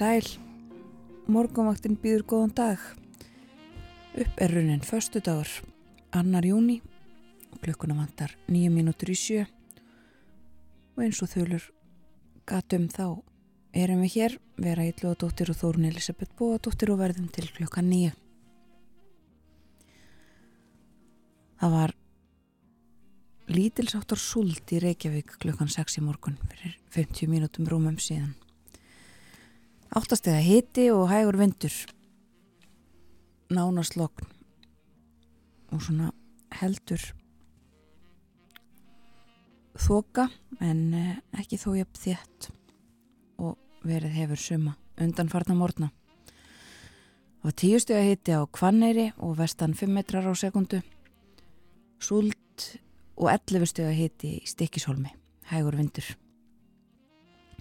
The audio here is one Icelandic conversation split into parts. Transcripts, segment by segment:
sæl, morgunvaktin býður góðan dag. Upp er raunin förstu dagur, annar júni, klukkuna vantar nýju mínútur í sjö og eins og þölur gatum þá erum við hér, vera Ílluðadóttir og Þórun Elisabeth Bóadóttir og verðum til klukka nýju. Það var lítilsáttar sult í Reykjavík klukkan 6 í morgun fyrir 50 mínútum rúmum síðan. Áttastega hiti og hægur vindur. Nánaslokn og svona heldur þoka en eh, ekki þó jafn þétt og verið hefur suma undanfarnar morgna. Og tíustega hiti á Kvanneyri og vestan 5 metrar á sekundu súlt og 11 stega hiti í Stikishólmi hægur vindur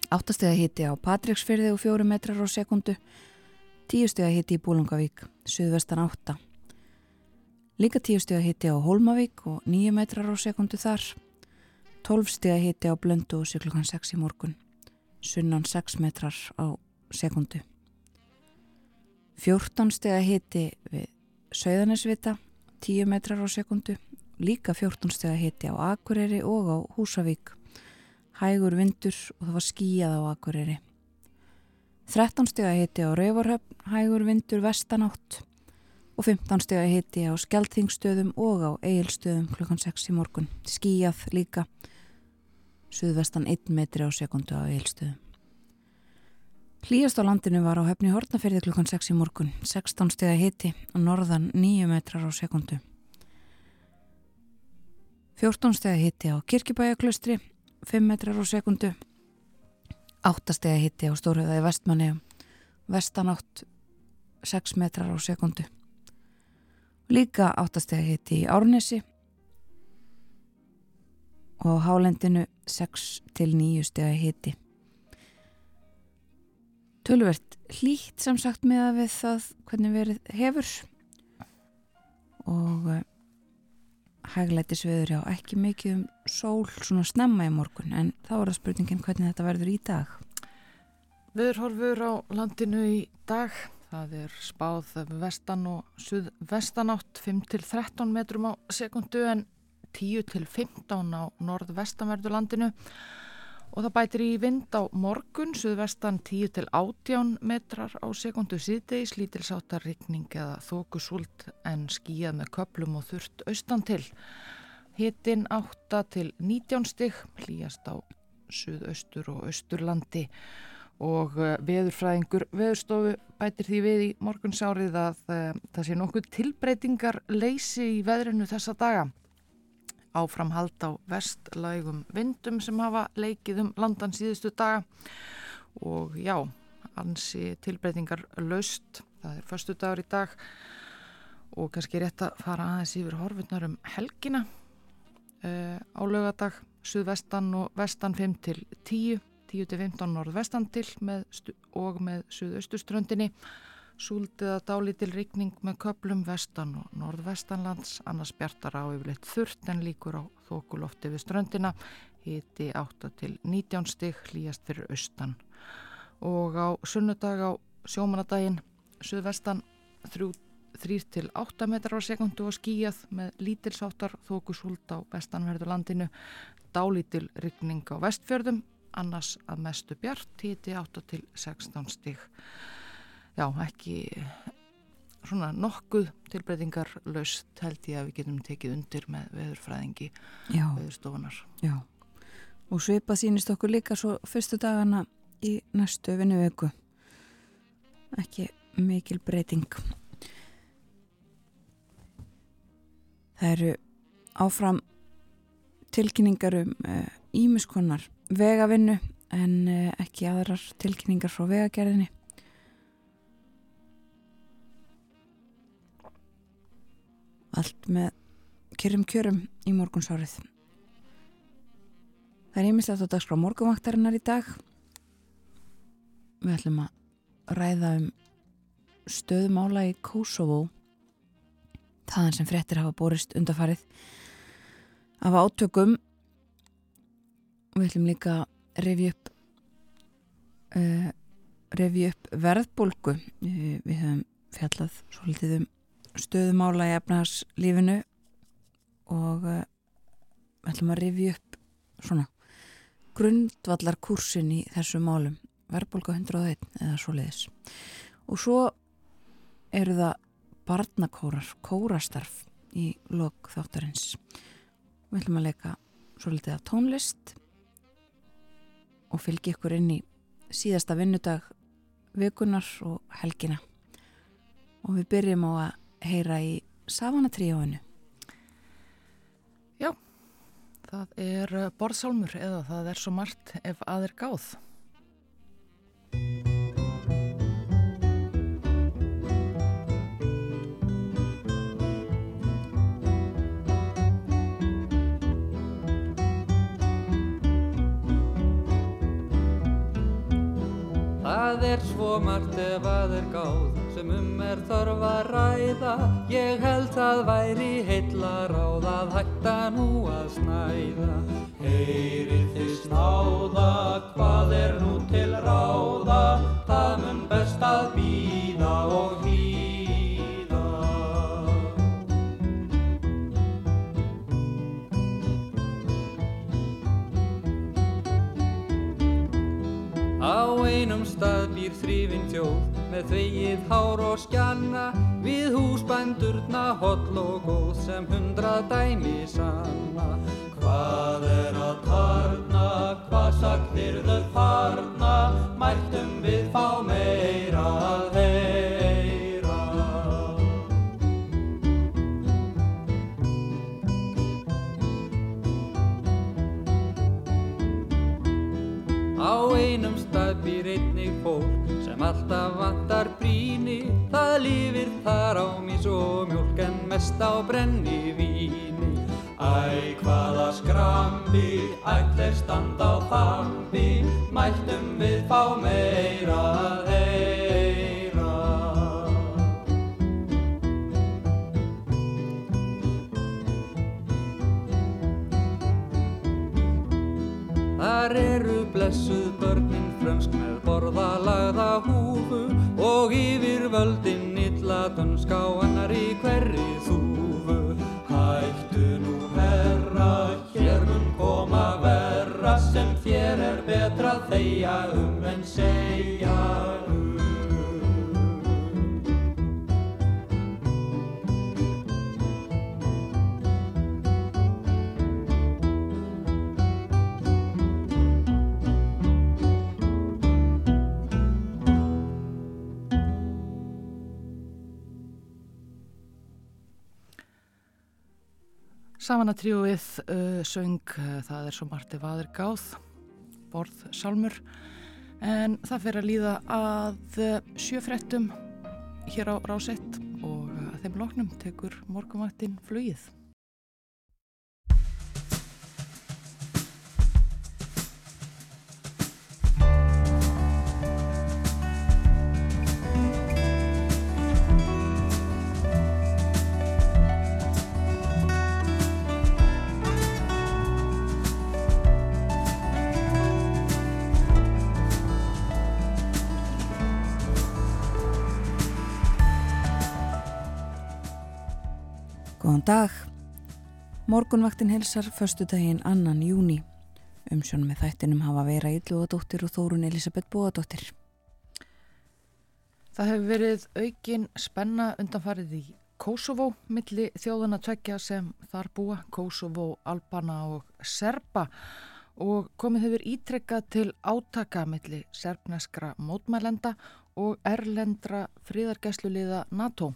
Áttastega hitti á Patricksfyrði og fjóru metrar á sekundu. Tíustega hitti í Búlungavík, suðvestan átta. Líka tíustega hitti á Holmavík og nýju metrar á sekundu þar. Tólfstega hitti á Blöndu og syklugan 6 í morgun. Sunnan 6 metrar á sekundu. Fjórtónstega hitti við Söðanesvita, 10 metrar á sekundu. Líka fjórtónstega hitti á Akureyri og á Húsavík hægur vindur og það var skíjað á Akureyri. 13 steg að hiti á Rauvarhöfn, hægur vindur vestanátt og 15 steg að hiti á Skeltingstöðum og á Egilstöðum klukkan 6 í morgun. Skíjað líka, suðvestan 1 metri á sekundu á Egilstöðum. Hlýjast á landinu var á höfni Hortnaferði klukkan 6 í morgun, 16 steg að hiti og norðan 9 metrar á sekundu. 14 steg að hiti á Kirkibæjaklustri 5 metrar á sekundu áttastega hitti á Stórhauðaði vestmanni vestanátt 6 metrar á sekundu líka áttastega hitti í Árnesi. Og hálendinu 6 til 9 stega hitti Tölvert hlýtt sem sagt með að við það hvernig verið hefur. Og eh, hæglætisveður já, ekki mikið um sól svona snemma í morgun en þá er það spurningin hvernig þetta verður í dag. Veðurhorfur á landinu í dag. Það er spáð vestan og suðvestanátt 5-13 metrum á sekundu en 10-15 á norð-vestanverðu landinu og það bætir í vind á morgun, suðvestan 10 til 18 metrar á sekundu síðdeis, lítilsáttar rikning eða þókusúlt en skíjað með köplum og þurft austan til. Hittin 8 til 19 stygg, hlýjast á suðaustur og austurlandi og eh, veðurfræðingur veðurstofu bætir því við í morgunsárið að uh, það sé nokkuð tilbreytingar leysi í veðrinu þessa daga áframhald á vestlægum vindum sem hafa leikið um landan síðustu daga. Og já, ansi tilbreytingar laust, það er förstu dagur í dag. Og kannski rétt að fara aðeins yfir horfurnar um helgina. Uh, á lögadag, suðvestan og vestan 5 til 10 10 til 15 norðvestan til með og með suðaustuströndinni Súldið að dálítil rikning með köplum vestan og norðvestanlands, annars bjartar á yfirleitt þurft en líkur á þokulofti við ströndina, hiti 8 til 19 stygg, hlýjast fyrir austan. Og á sunnudag á sjómanadaginn, suðvestan 3 til 8 metrar á sekundu og skíjað með lítilsáttar þokusúld á vestanverðu landinu, dálítil rikning á vestfjörðum, annars að mestu bjart, hiti 8 til 16 stygg já, ekki svona nokkuð tilbreytingar laust held ég að við getum tekið undir með veðurfræðingi veðurstofunar. Já, og sveipa sínist okkur líka svo fyrstu dagana í næstu vinnu vöku. ekki mikil breyting. Það eru áfram tilkynningar um ímiskonnar uh, vegavinnu en uh, ekki aðrar tilkynningar frá vegagerðinni. Allt með kjörum kjörum í morgunsárið. Það er ímislegt á dagskrá morgunvaktarinnar í dag. Við ætlum að ræða um stöðumála í Kosovo þaðan sem frettir hafa borist undafarið af átökum við ætlum líka að revi upp uh, revi upp verðbólgu við, við höfum fjallað svolítið um stöðumála í efnarslífinu og uh, við ætlum að revi upp svona grundvallar kursin í þessu málum verðbólgu 101 eða svo leiðis og svo eru það barnakórar, kórastarf í lok þáttarins. Við ætlum að leika svolítið af tónlist og fylgi ykkur inn í síðasta vinnudag vikunar og helgina. Og við byrjum á að heyra í Savanatrióinu. Já, það er borðsálmur eða það er svo margt ef aðeir gáð. Það er svo margt ef að er gáð sem um er þarf að ræða. Ég held það væri heilla ráð að hætta nú að snæða. Heyrið þið snáða, hvað er nú til ráða? Það mun best að býða og hlýða. Á einum stað býr þrýfinn þjóð með þvegið hár og skjanna við húsbændurna holl og góð sem hundrað dæmi sanna. Hvað er að tarna, hvað sagðir þau farna, mættum við fá meira að heyra. Á einum stað býr einnig fólk sem alltaf vantar Það lifir þar á mís og mjölk en mest á brenni víni. Æ, hvaða skrambi, ætlir standa á þambi Mæltum við fá meira að heyra. Þar eru blessuð börnin frönsk með borðalagða húfu og yfir völdin illa dönsk á annar í hverri þúfu. Hættu nú herra, hér mun koma verra sem þér er betra þeia um en segja Samanatríuið uh, söng uh, Það er svo margt ef aður gáð borð sálmur en það fyrir að líða að uh, sjöfrettum hér á rásett og uh, þeim loknum tekur morgumaktinn flugið. Góðan dag. Morgunvaktin hilsar förstu daginn annan júni. Umsjón með þættinum hafa vera Ylluadóttir og Þórun Elisabeth Bóadóttir. Það hefur verið aukin spenna undanfarið í Kosovo, milli þjóðana tvekja sem þar búa, Kosovo, Albana og Serba og komið hefur ítrekkað til átaka milli serbneskra mótmælenda og erlendra fríðargæsluliða NATO.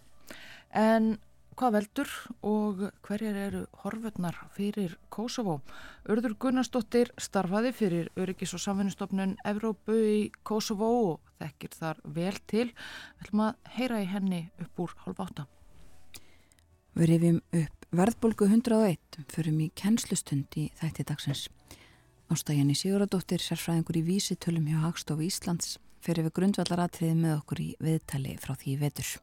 En hvað veldur og hverjar eru horfurnar fyrir Kosovo? Urður Gunnarsdóttir starfaði fyrir Öryggis og samfunnustofnun Evrópu í Kosovo og þekkir þar vel til. Við ætlum að heyra í henni upp úr halv átta. Við rifjum upp verðbólgu 101 fyrir mjög kennslustund í þætti dagsins. Ástæðjan í Siguradóttir sérfræðingur í vísitölum hjá Hagstofu Íslands fyrir við grundvallaratriði með okkur í viðtali frá því vetur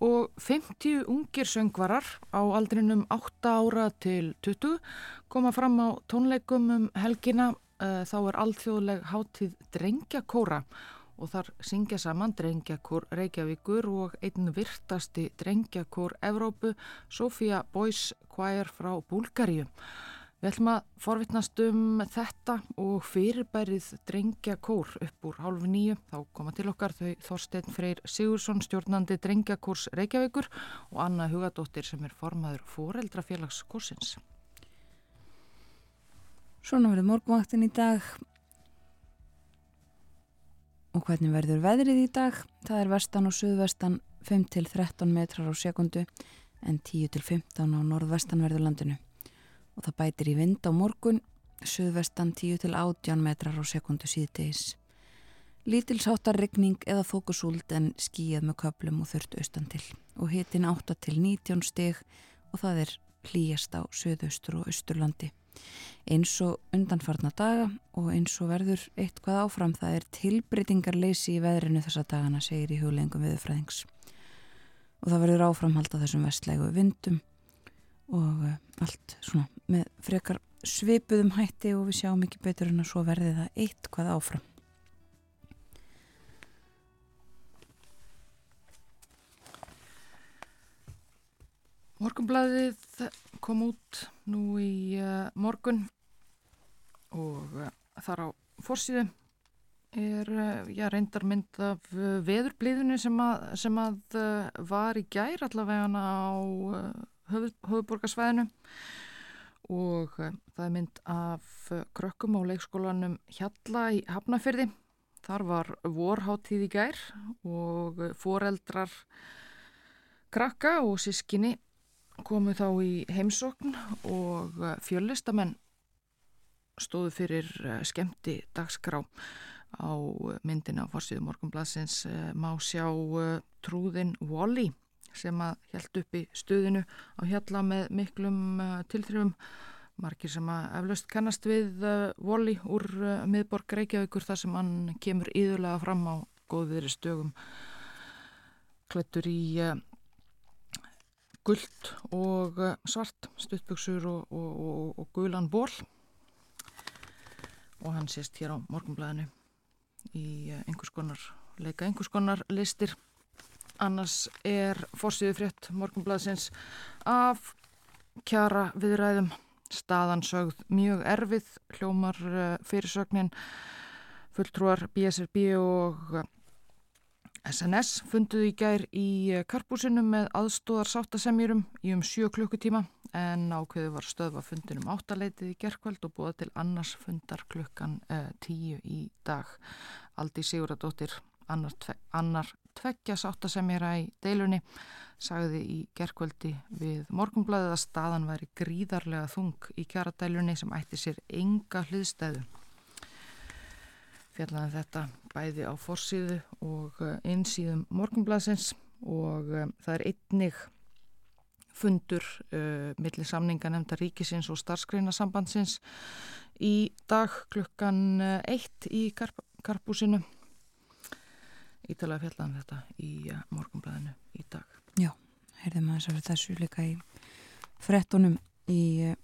og 50 ungir söngvarar á aldrinum 8 ára til 20 koma fram á tónleikum um helgina. Uh, þá er alþjóðleg hátíð Drengjakóra og þar syngja saman Drengjakór Reykjavíkur og einn virtasti Drengjakór Evrópu Sofia Boys Choir frá Búlgaríu Við ætlum að forvittnast um þetta og fyrirbærið drengja kór upp úr hálf nýju. Þá koma til okkar þau Þorstein Freyr Sigursson, stjórnandi drengja kórs Reykjavíkur og Anna Hugadóttir sem er formaður foreldrafélags kórsins. Svona verður morgvaktin í dag og hvernig verður veðrið í dag? Það er vestan og suðvestan 5-13 metrar á sekundu en 10-15 á norðvestan verður landinu og það bætir í vind á morgun, suðvestan 10 til 18 metrar á sekundu síðdeis. Lítilsáttar regning eða þókusúld en skíjað með köplum og þurft austan til og hitin 8 til 19 steg og það er hlýjast á söðaustur og austurlandi. Eins og undanfarna daga og eins og verður eitthvað áfram það er tilbreytingarleysi í veðrinu þessa dagana, segir í hugleggingum viðfræðings. Og það verður áframhald á þessum vestlegu vindum og eh, allt svona með frekar svipuðum hætti og við sjáum ekki betur en að svo verði það eitt hvað áfram. Morgunblæðið kom út nú í uh, morgun og uh, þar á fórsíðu er uh, já, reyndar mynd af veðurblíðinu sem að, sem að var í gær allavega á höfuborgarsvæðinu og eh, það er mynd af eh, krökkum á leikskólanum Hjalla í Hafnafyrði. Þar var vorháttíð í gær og eh, foreldrar krakka og sískinni komu þá í heimsókn og fjöllistamenn stóðu fyrir skemmti dagskrá á myndina á fórsíðu morgunblassins má sjá trúðin Wall-E sem að held upp í stuðinu á hjalla með miklum uh, tilþrifum. Margir sem að eflaust kannast við uh, voli úr uh, miðborg Reykjavíkur þar sem hann kemur íðulega fram á góðviðri stögum. Klættur í uh, gullt og uh, svart stuttbuksur og, og, og, og gulan ból og hann sést hér á morgunblæðinu í uh, einhvers konar leika einhvers konar listir annars er fórsíðu frétt morgunblæðsins af kjara viðræðum staðan sögð mjög erfið hljómar eh, fyrirsögnin fulltrúar BSRB og SNS eh, funduðu í gær í eh, karpúsinu með aðstóðar sáttasemjurum í um sjö klukkutíma en ákveðu var stöðva fundinum áttaleitið í gerkveld og búða til annars fundar klukkan eh, tíu í dag. Aldi Siguradóttir annar, annar tveggja sáttasemjara í deilunni sagði í gerkvöldi við morgunblæðið að staðan væri gríðarlega þung í kjaradælunni sem ætti sér enga hliðstæðu. Fjallaði þetta bæði á forsýðu og einsýðum eh, morgunblæðsins og um, það er einnig fundur uh, millir samninga nefnda ríkisins og starfskreinasambandsins í dag klukkan eitt í karp karpúsinu ítalega fjallan um þetta í uh, morgunblæðinu í dag. Já, heyrðum að þess að þessu líka í frettunum í uh,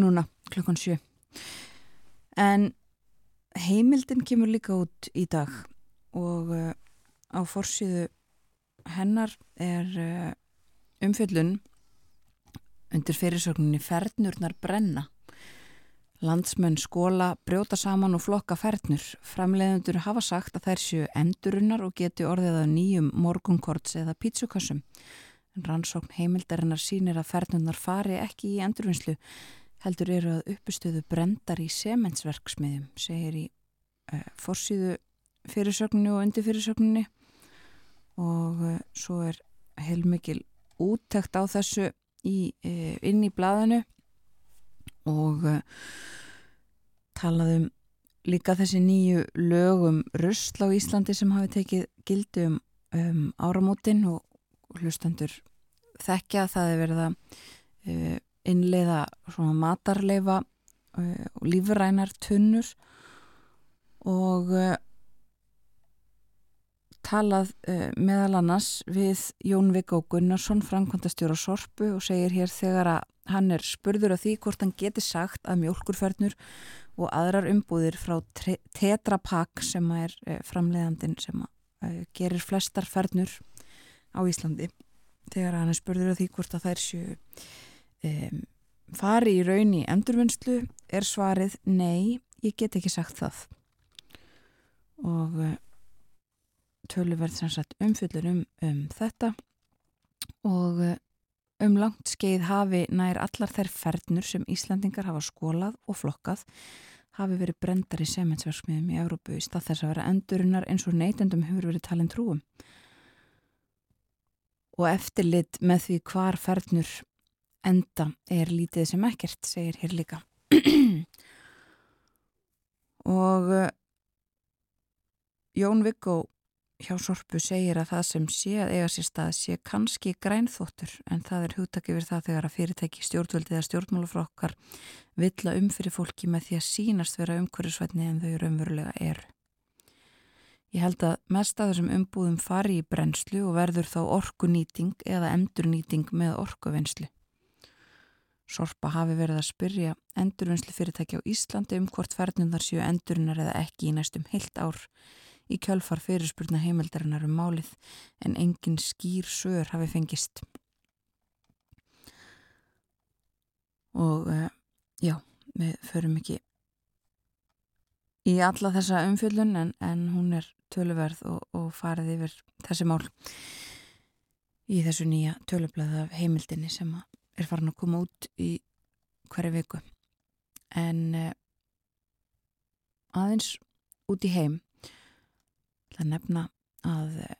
núna klukkan sjö. En heimildin kemur líka út í dag og uh, á forsiðu hennar er umfjöllun undir fyrirsögninni Fernurnar brenna Landsmenn skóla, brjóta saman og flokka fernur. Framleiðendur hafa sagt að þær séu endurunnar og geti orðið að nýjum morgunkorts eða pítsukassum. En rannsókn heimildarinnar sínir að fernurnar fari ekki í endurvinnslu. Heldur eru að uppustöðu brendar í semensverksmiðjum, segir í uh, fórsíðu fyrirsögnu og undir fyrirsögninni og uh, svo er heilmikil úttækt á þessu í, uh, inn í blæðinu og uh, talaðum líka þessi nýju lögum rusl á Íslandi sem hafi tekið gildi um, um áramótin og hlustandur þekkja að það er verið að uh, innleiða svona matarleifa uh, og lífrænar tunnur og uh, talað meðal annars við Jón Viggo Gunnarsson framkvæmdastjóra Sorpu og segir hér þegar að hann er spurður af því hvort hann geti sagt að mjölkurfernur og aðrar umbúðir frá Tetra Pak sem er framleiðandin sem gerir flestar fernur á Íslandi þegar hann er spurður af því hvort að þær séu um, fari í raun í endurvinnslu er svarið nei, ég get ekki sagt það. Og sagt umfyllur um, um þetta og uh, um langt skeið hafi nær allar þær fernur sem Íslandingar hafa skólað og flokkað hafi verið brendar í sementsverksmiðum í Európu í stað þess að vera endurinnar eins og neytendum hefur verið talin trúum og eftirlit með því hvar fernur enda er lítið sem ekkert, segir hér líka. og uh, Jón Viggo hjá Sorpu segir að það sem sé að eiga sér stað sé kannski grænþóttur en það er hugtak yfir það þegar að fyrirtæki stjórnvöldið eða stjórnmáluflokkar vilja um fyrir fólki með því að sínast vera umhverjusvætni en þau raunverulega eru. Ég held að mest af þessum umbúðum fari í brennslu og verður þá orkunýting eða endurnýting með orkuvinnslu. Sorpa hafi verið að spyrja endurvinnslu fyrirtæki á Íslandi um hvort ferðnundar séu endurinnar eða ekki í næstum heilt ár í kjölfar fyrirspurna heimildarinnar um málið en engin skýr sögur hafi fengist. Og uh, já, við förum ekki í alla þessa umfjöldun en, en hún er töluverð og, og farið yfir þessi mál í þessu nýja tölublaða heimildinni sem er farin að koma út í hverju viku en uh, aðeins út í heim það nefna að uh,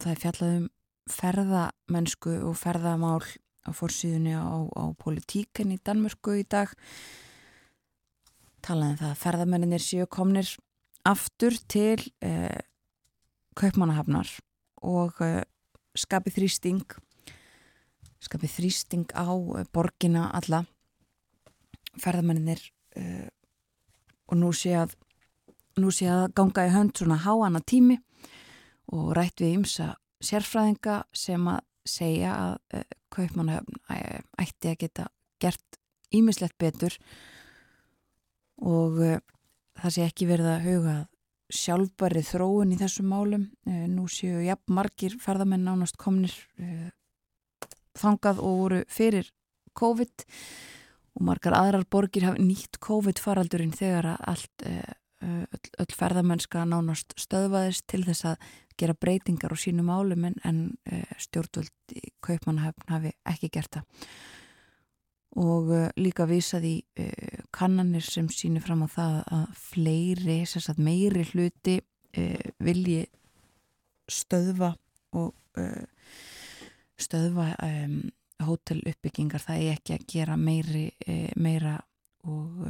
það er fjallað um ferðamennsku og ferðamál á fórsíðunni á, á politíken í Danmörku í dag. Talaðum það að ferðamenninir séu komnir aftur til eh, kaupmannahafnar og eh, skapið þrýsting skapið þrýsting á eh, borgina alla. Ferðamenninir eh, og nú sé að nú sé að ganga í hönd svona háana tími og rætt við ymsa sérfræðinga sem að segja að uh, kaupmannahöfn ætti að geta gert ímislegt betur og uh, það sé ekki verið að huga sjálfbæri þróun í þessum málum. Nú séu jafn margir ferðamenn nánast komnir þangað og voru fyrir COVID og margar aðrar borgir hafi nýtt COVID faraldurinn þegar að allt öll, öll ferðamennska nánast stöðvaðist til þess að gera breytingar á sínum álum en, en stjórnvöld í kaupmannahöfn hafi ekki gert það. Og uh, líka vísaði kannanir sem sýnir fram á það að fleiri, sagt, meiri hluti vilji stöðva og stöðva um, hótel uppbyggingar það er ekki að gera meiri, meira og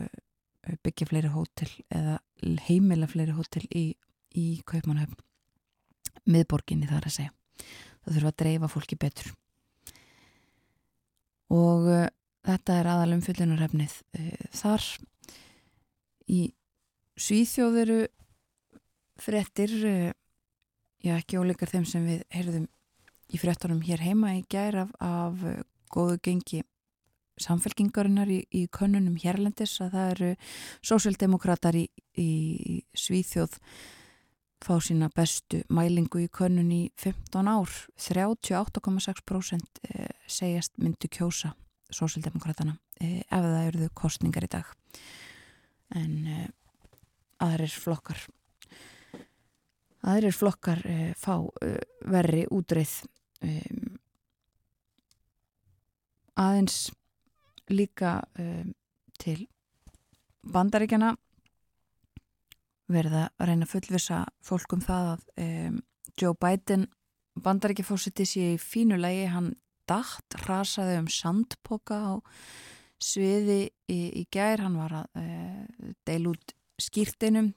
byggja fleiri hótel eða heimila fleiri hótel í, í Kaupmannhöfn miðborginni þar að segja. Það þurfa að dreifa fólki betur. Og Þetta er aðalum fyllunarhefnið eh, þar. Í Svíþjóðuru frettir, eh, já ekki óleikar þeim sem við heyrðum í frettunum hér heima í gær af, af eh, góðu gengi samfélkingarinnar í, í könnunum hérlendis að það eru sósildemokrater í, í Svíþjóð fá sína bestu mælingu í könnun í 15 ár. 38,6% segjast myndu kjósa sósildemokratana eh, ef það eruðu kostningar í dag. En eh, aðrir flokkar aðrir flokkar eh, fá verri útreið aðeins líka til bandaríkjana verið að reyna að fullvisa fólkum það að um, Joe Biden bandaríkjafósiti sé í fínu lægi, hann dætt rasaði um sandpoka á sviði í, í gær, hann var að uh, deil út skýrteinum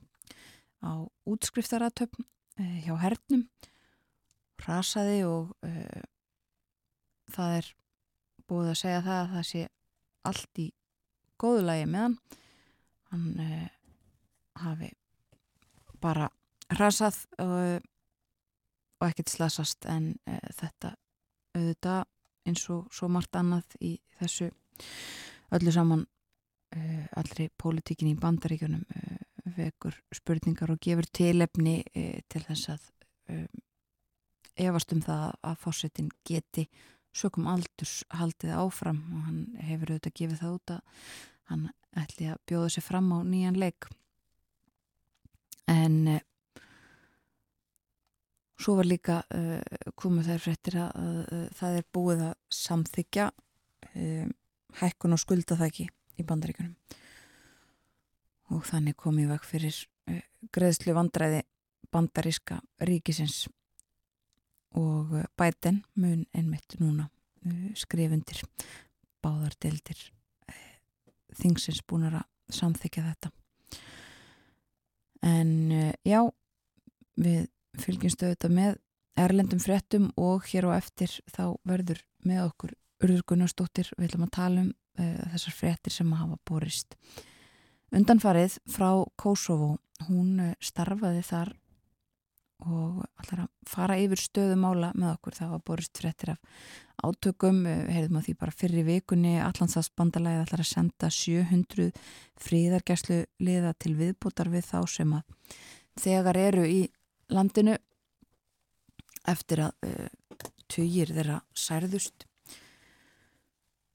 á útskriftaratöfn uh, hjá hernum rasaði og uh, það er búið að segja það að það sé allt í góðu lægi með hann. Hann hafi bara rasað og, og ekkert slasast en þetta auðvitað eins og svo margt annað í þessu öllu saman uh, allri pólitíkin í bandaríkjunum uh, vekur spurningar og gefur tilefni uh, til þess að efast um það að fórsetin geti sökum aldurs haldið áfram og hann hefur auðvitað gefið það út að hann ætli að bjóða sér fram á nýjan leik. En Svo var líka uh, komið þær fréttir að, að, að það er búið að samþykja um, hækkun og skulda það ekki í bandaríkunum og þannig komið vekk fyrir uh, greiðslu vandræði bandaríska ríkisins og uh, bæten mun einmitt núna skrifundir báðar deildir þingsins búin að samþykja þetta. En já við fylgjumstu auðvitað með erlendum frettum og hér og eftir þá verður með okkur Urður Gunnarsdóttir, við ætlum að tala um uh, þessar frettir sem hafa borist. Undanfarið frá Kosovo, hún starfaði þar og allar að fara yfir stöðumála með okkur, það var borist frettir af átökum, uh, heyrðum að því bara fyrir vikunni, Allandsafsbandalæði allar að senda 700 fríðargæslu liða til viðbútar við þá sem að þegar eru í landinu eftir að uh, tugir þeirra særðust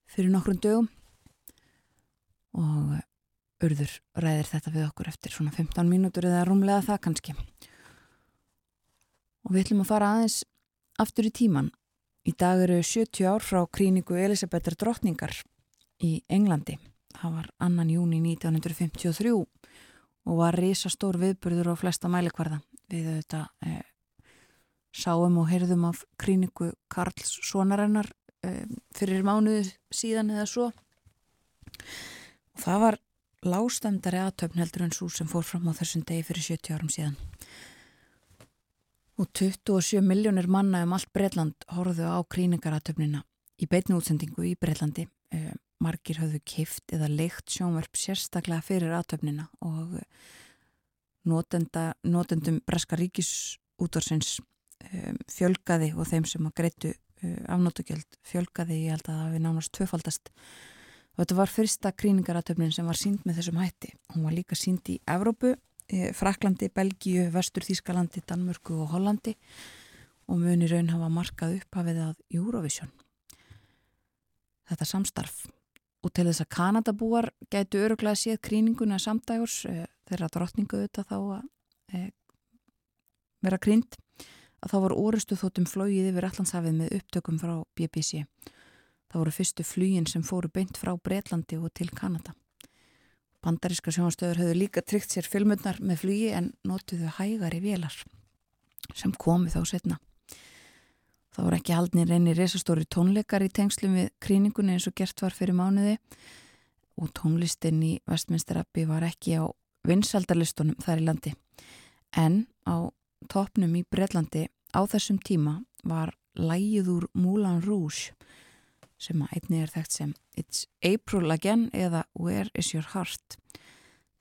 fyrir nokkrum dögum og uh, urður ræðir þetta við okkur eftir svona 15 mínútur eða rúmlega það kannski og við ætlum að fara aðeins aftur í tíman í dag eru 70 ár frá kríningu Elisabetar drottningar í Englandi. Það var annan júni 1953 og var risastór viðburður á flesta mælikvarða. Við þetta eh, sáum og heyrðum af kríningu Karls Svonarennar eh, fyrir mánuðu síðan eða svo. Og það var lástæmdari aðtöfn heldur en svo sem fór fram á þessum degi fyrir 70 árum síðan og 27 miljónir manna um allt Breitland horfðu á kríningaratöfnina í beitnu útsendingu í Breitlandi eh, margir höfðu kift eða leikt sjónverf sérstaklega fyrir aðtöfnina og notenda, notendum Breska ríkisútorsins um, fjölgaði og þeim sem að greitu afnótugjöld fjölgaði, ég held að það við nánast tvöfaldast. Og þetta var fyrsta kríningaratöfnin sem var sínd með þessum hætti. Hún var líka sínd í Evrópu eh, Fraklandi, Belgíu, Vestur Þískalandi Danmörku og Hollandi og muni raun hafa markað upp hafið að Eurovision þetta samstarf og til þess að Kanadabúar gætu öruglega séð kríninguna samdægurs eh, þeirra drottningu auðvitað þá að e, vera krynd að þá voru orustu þóttum flóið yfir allansafið með upptökum frá BBC. Það voru fyrstu flýin sem fóru beint frá Breitlandi og til Kanada. Bandaríska sjónastöður höfðu líka tryggt sér filmurnar með flýi en notuðu hægari vélar sem komi þá setna. Það voru ekki haldnir einni resastóri tónleikar í tengslum við kríningunni eins og gert var fyrir mánuði og tónlistin í Vestminsterabbi var ekki á vinsaldarlistunum þar í landi. En á topnum í Breitlandi á þessum tíma var lægið úr Moulin Rouge sem að einni er þekkt sem It's April Again eða Where is your heart?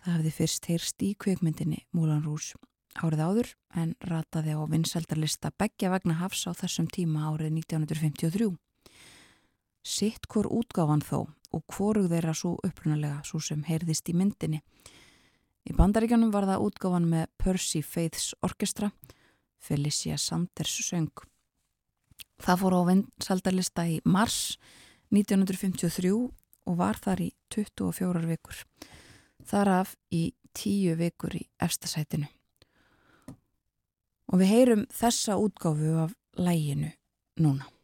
Það hefði fyrst heyrst í kveikmyndinni Moulin Rouge árið áður en rataði á vinsaldarlista begja vegna hafs á þessum tíma árið 1953. Sitt hvort útgáfan þó og hvorug þeirra svo upprunalega svo sem heyrðist í myndinni Í bandaríkjanum var það útgáfan með Percy Faiths Orkestra, Felicia Sanders söng. Það fór á vinsaldarlista í mars 1953 og var þar í 24 vikur. Þar af í 10 vikur í efstasætinu. Og við heyrum þessa útgáfu af læginu núna.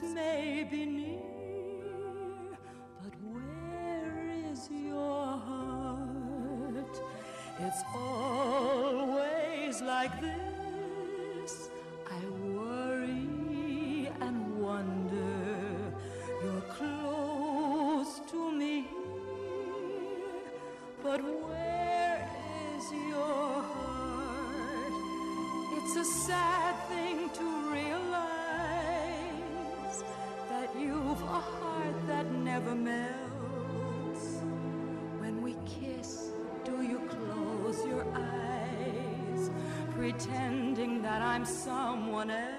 May be near, but where is your heart? It's always like this. I worry and wonder. You're close to me but where is your heart? It's a sad that I'm someone else?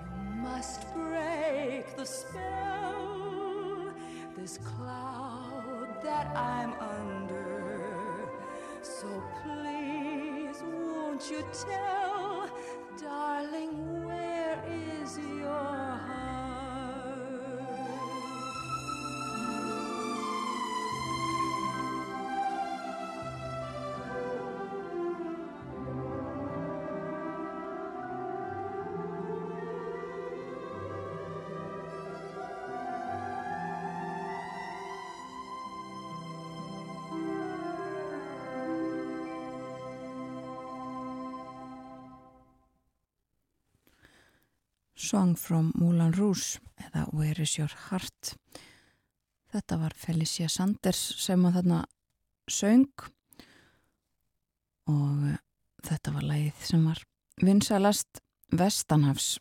You must break the spell, this cloud that I'm under. So please, won't you tell, Song from Moulin Rouge eða Where is your heart? Þetta var Felicia Sanders sem að þarna söng. Og eh, þetta var lagið sem var vinsalast Vestanhafs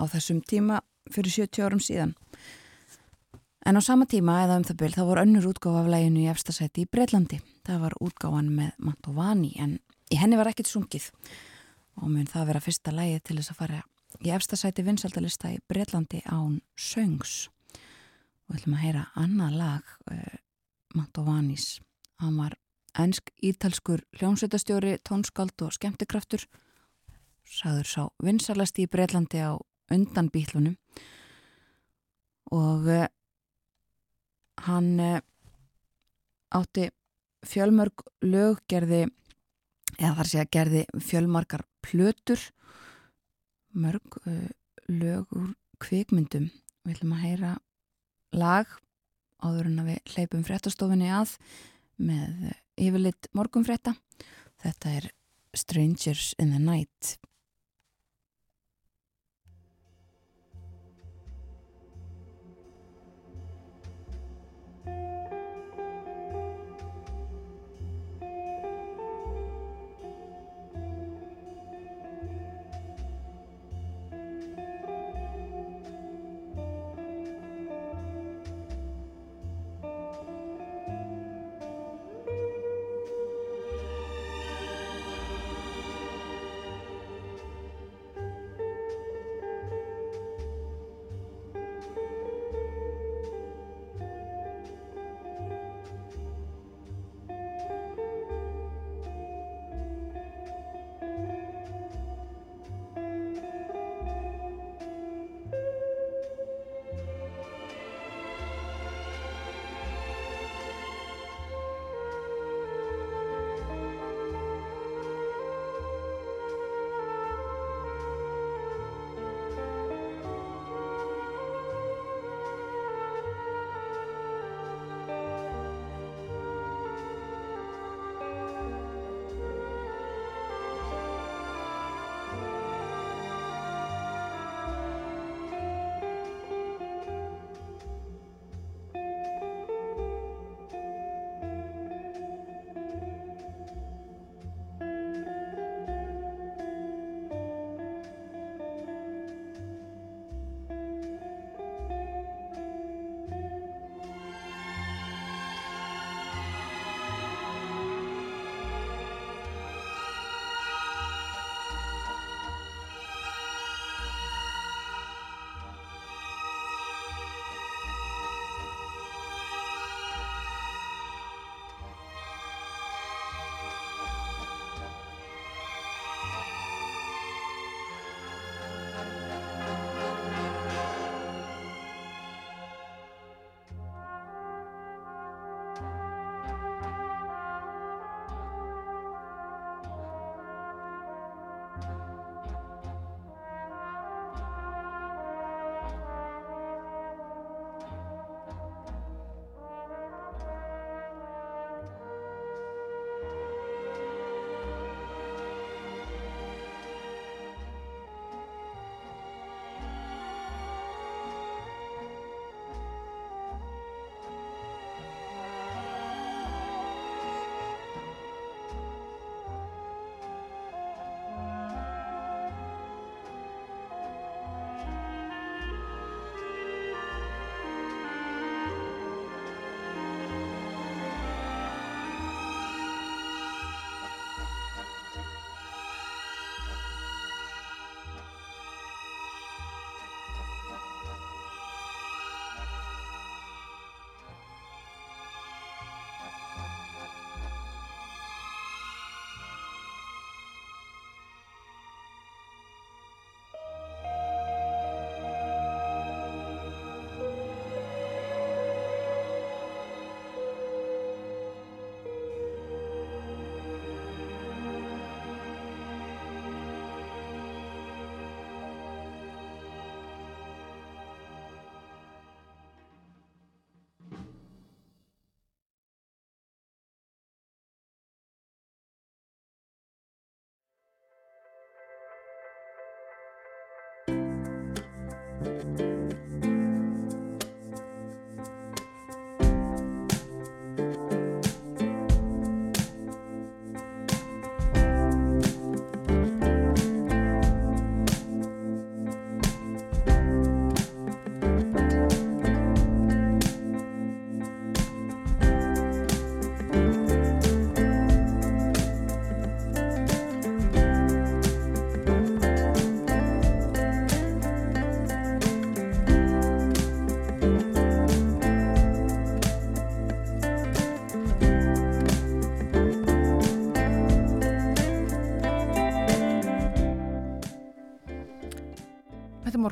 á þessum tíma fyrir 70 árum síðan. En á sama tíma eða um það byrj þá voru önnur útgáfa af laginu í efstasæti í Breitlandi það var útgáfan með Mantovani en í henni var ekkert sungið. Og mun það vera fyrsta lagið til þess að fara í efstasæti vinsaldalista í Breitlandi án Söngs. Og við ætlum að heyra annað lag uh, Mantovanis hann var ennsk-ítalskur hljómsveitastjóri, tónskald og skemmtikraftur. Saður sá vinsalasti í Breitlandi á undan bílunum og uh, hann uh, átti fjölmörg löggerði eða þar sé að gerði fjölmarkar plötur mörg uh, lög úr kvikmyndum. Við ætlum að heyra lag áður en að við hleypum fréttastofinni að með yfirleitt morgunfrétta. Þetta er Strangers in the Night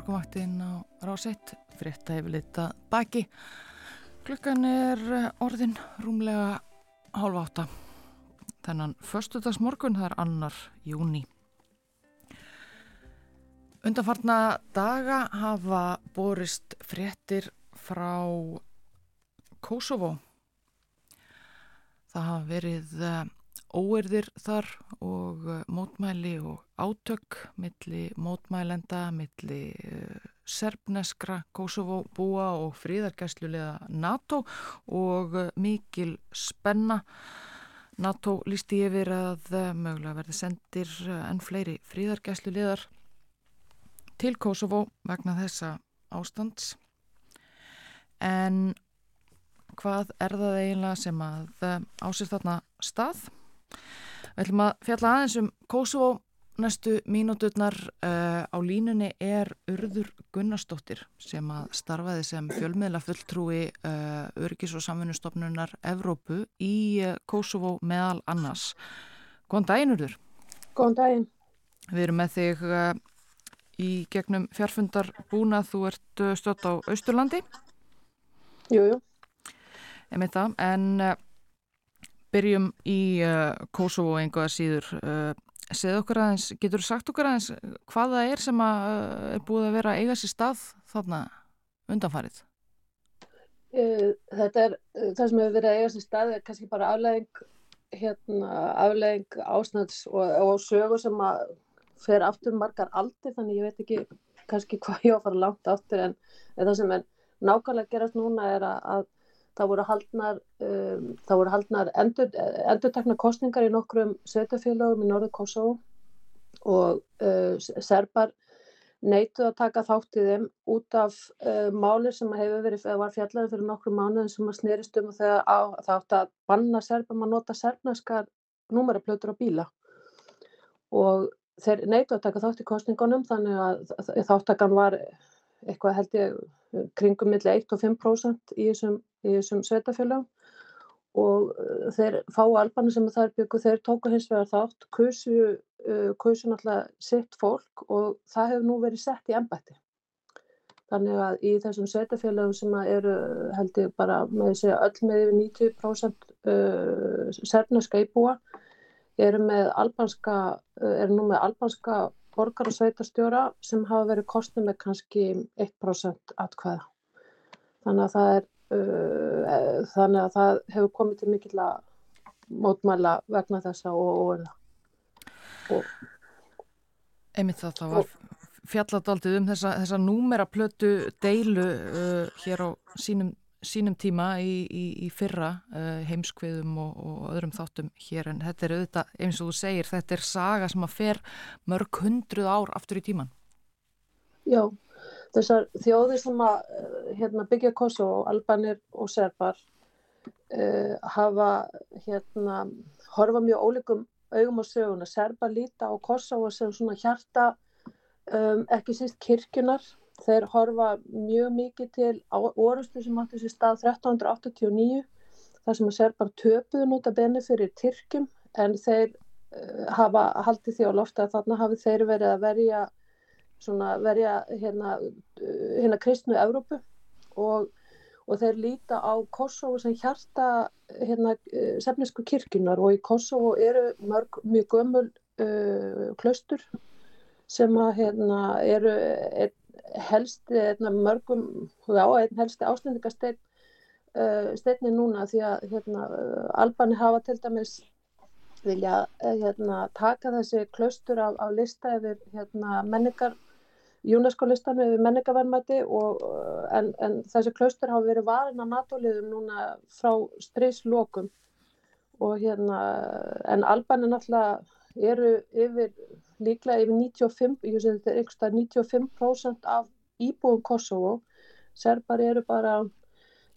morgunvaktinn á Ráseitt, frétta hefur litað baki. Klukkan er eh, orðin rúmlega hálfa átta. Þennan förstudags morgun, það er annar júni. Undanfarna daga hafa borist fréttir frá Kosovo. Það hafa verið eh, óerðir þar og uh, mótmæli og átök milli mótmælenda, milli uh, serbneskra Kosovo búa og fríðargæslulega NATO og uh, mikil spenna. NATO lísti yfir að mögulega verði sendir enn fleiri fríðargæslulegar til Kosovo vegna þessa ástands. En hvað er það eiginlega sem að ásist þarna stað? Við ætlum að fjalla aðeins um Kosovo næstu mínúturnar uh, á línunni er Urður Gunnarsdóttir sem að starfaði sem fjölmiðla fulltrúi uh, Örgis og samfunnustofnunar Evrópu í uh, Kosovo meðal annars. Góðan daginn Urður. Góðan daginn. Við erum með þig í gegnum fjárfundar búna. Þú ert stödd á Austurlandi. Jújú. En uh, byrjum í uh, Kosovo einhverja síður. Uh, Segð okkur aðeins, getur þú sagt okkur aðeins hvað það er sem að, uh, er búið að vera að eiga sér stað þarna undanfarið? Þetta er, það sem hefur verið að eiga sér stað er kannski bara aflegging, hérna, aflegging ásnæts og, og sögur sem að fer aftur margar aldir þannig ég veit ekki kannski hvað ég á að fara langt aftur en það sem er nákvæmlega gerast núna er að, að það voru haldnar, um, það voru haldnar endur, endurtekna kostningar í nokkrum sveitafélagum í norðu Kosovo og uh, serbar neituð að taka þátt í þeim út af uh, máli sem hefur verið, var fjallarinn fyrir nokkrum mánuðin sem að snerist um þegar á, það átt að banna serbam að nota serbneskar númeraplötur á bíla. Og þeir neituð að taka þátt í kostningunum þannig að þáttakan var eitthvað held ég kringum milli 1 og 5% í þessum, þessum sveitafélagum og uh, þeir fáu albanir sem það er byggu, þeir tóku hins vegar þátt, kursu, uh, kursu náttúrulega sitt fólk og það hefur nú verið sett í ennbætti. Þannig að í þessum sveitafélagum sem eru held ég bara með þessi öll með yfir 90% uh, sérneska íbúa eru með albanska, uh, eru nú með albanska borgar og sveitarstjóra sem hafa verið kostið með kannski 1% atkvæða. Þannig að það er þannig að það hefur komið til mikill að mótmæla vegna þessa og orða. Einmitt það, það var fjalladaldið um þessa, þessa númeraplötu deilu uh, hér á sínum sínum tíma í, í, í fyrra uh, heimskviðum og, og öðrum þáttum hér en þetta er auðvitað, eins og þú segir, þetta er saga sem að fer mörg hundruð ár aftur í tíman. Já, þessar þjóðir sem að hérna, byggja Kosovo, Albanir og Serbar uh, hafa hérna, horfa mjög ólíkum augum á söguna. Serbar líta á Kosovo sem svona hjarta um, ekki síst kirkjunar Þeir horfa mjög mikið til orustu sem átti sér stað 1389 þar sem að serbar töpuðu núta benni fyrir Tyrkjum en þeir uh, hafa haldið því á lofta að þarna hafi þeir verið að verja, verja hérna, hérna kristnu Evrópu og, og þeir líta á Kosovo sem hjarta hérna, sefnisku kirkjunar og í Kosovo eru mörg, mjög gömul uh, klaustur sem að hérna, eru einn helsti mörgum, já, einn helsti áslendingasteinn uh, steinni núna því að hérna, Albani hafa til dæmis vilja hérna, taka þessi klaustur af, af lista yfir hérna, menningar UNESCO listan yfir menningarverðmæti en, en þessi klaustur hafa verið varin á NATO-liðum núna frá stríslokum og hérna en Albani náttúrulega eru yfir líklega yfir 95, ég sé þetta er einhverstað 95% af íbúum Kosovo. Serbar eru bara,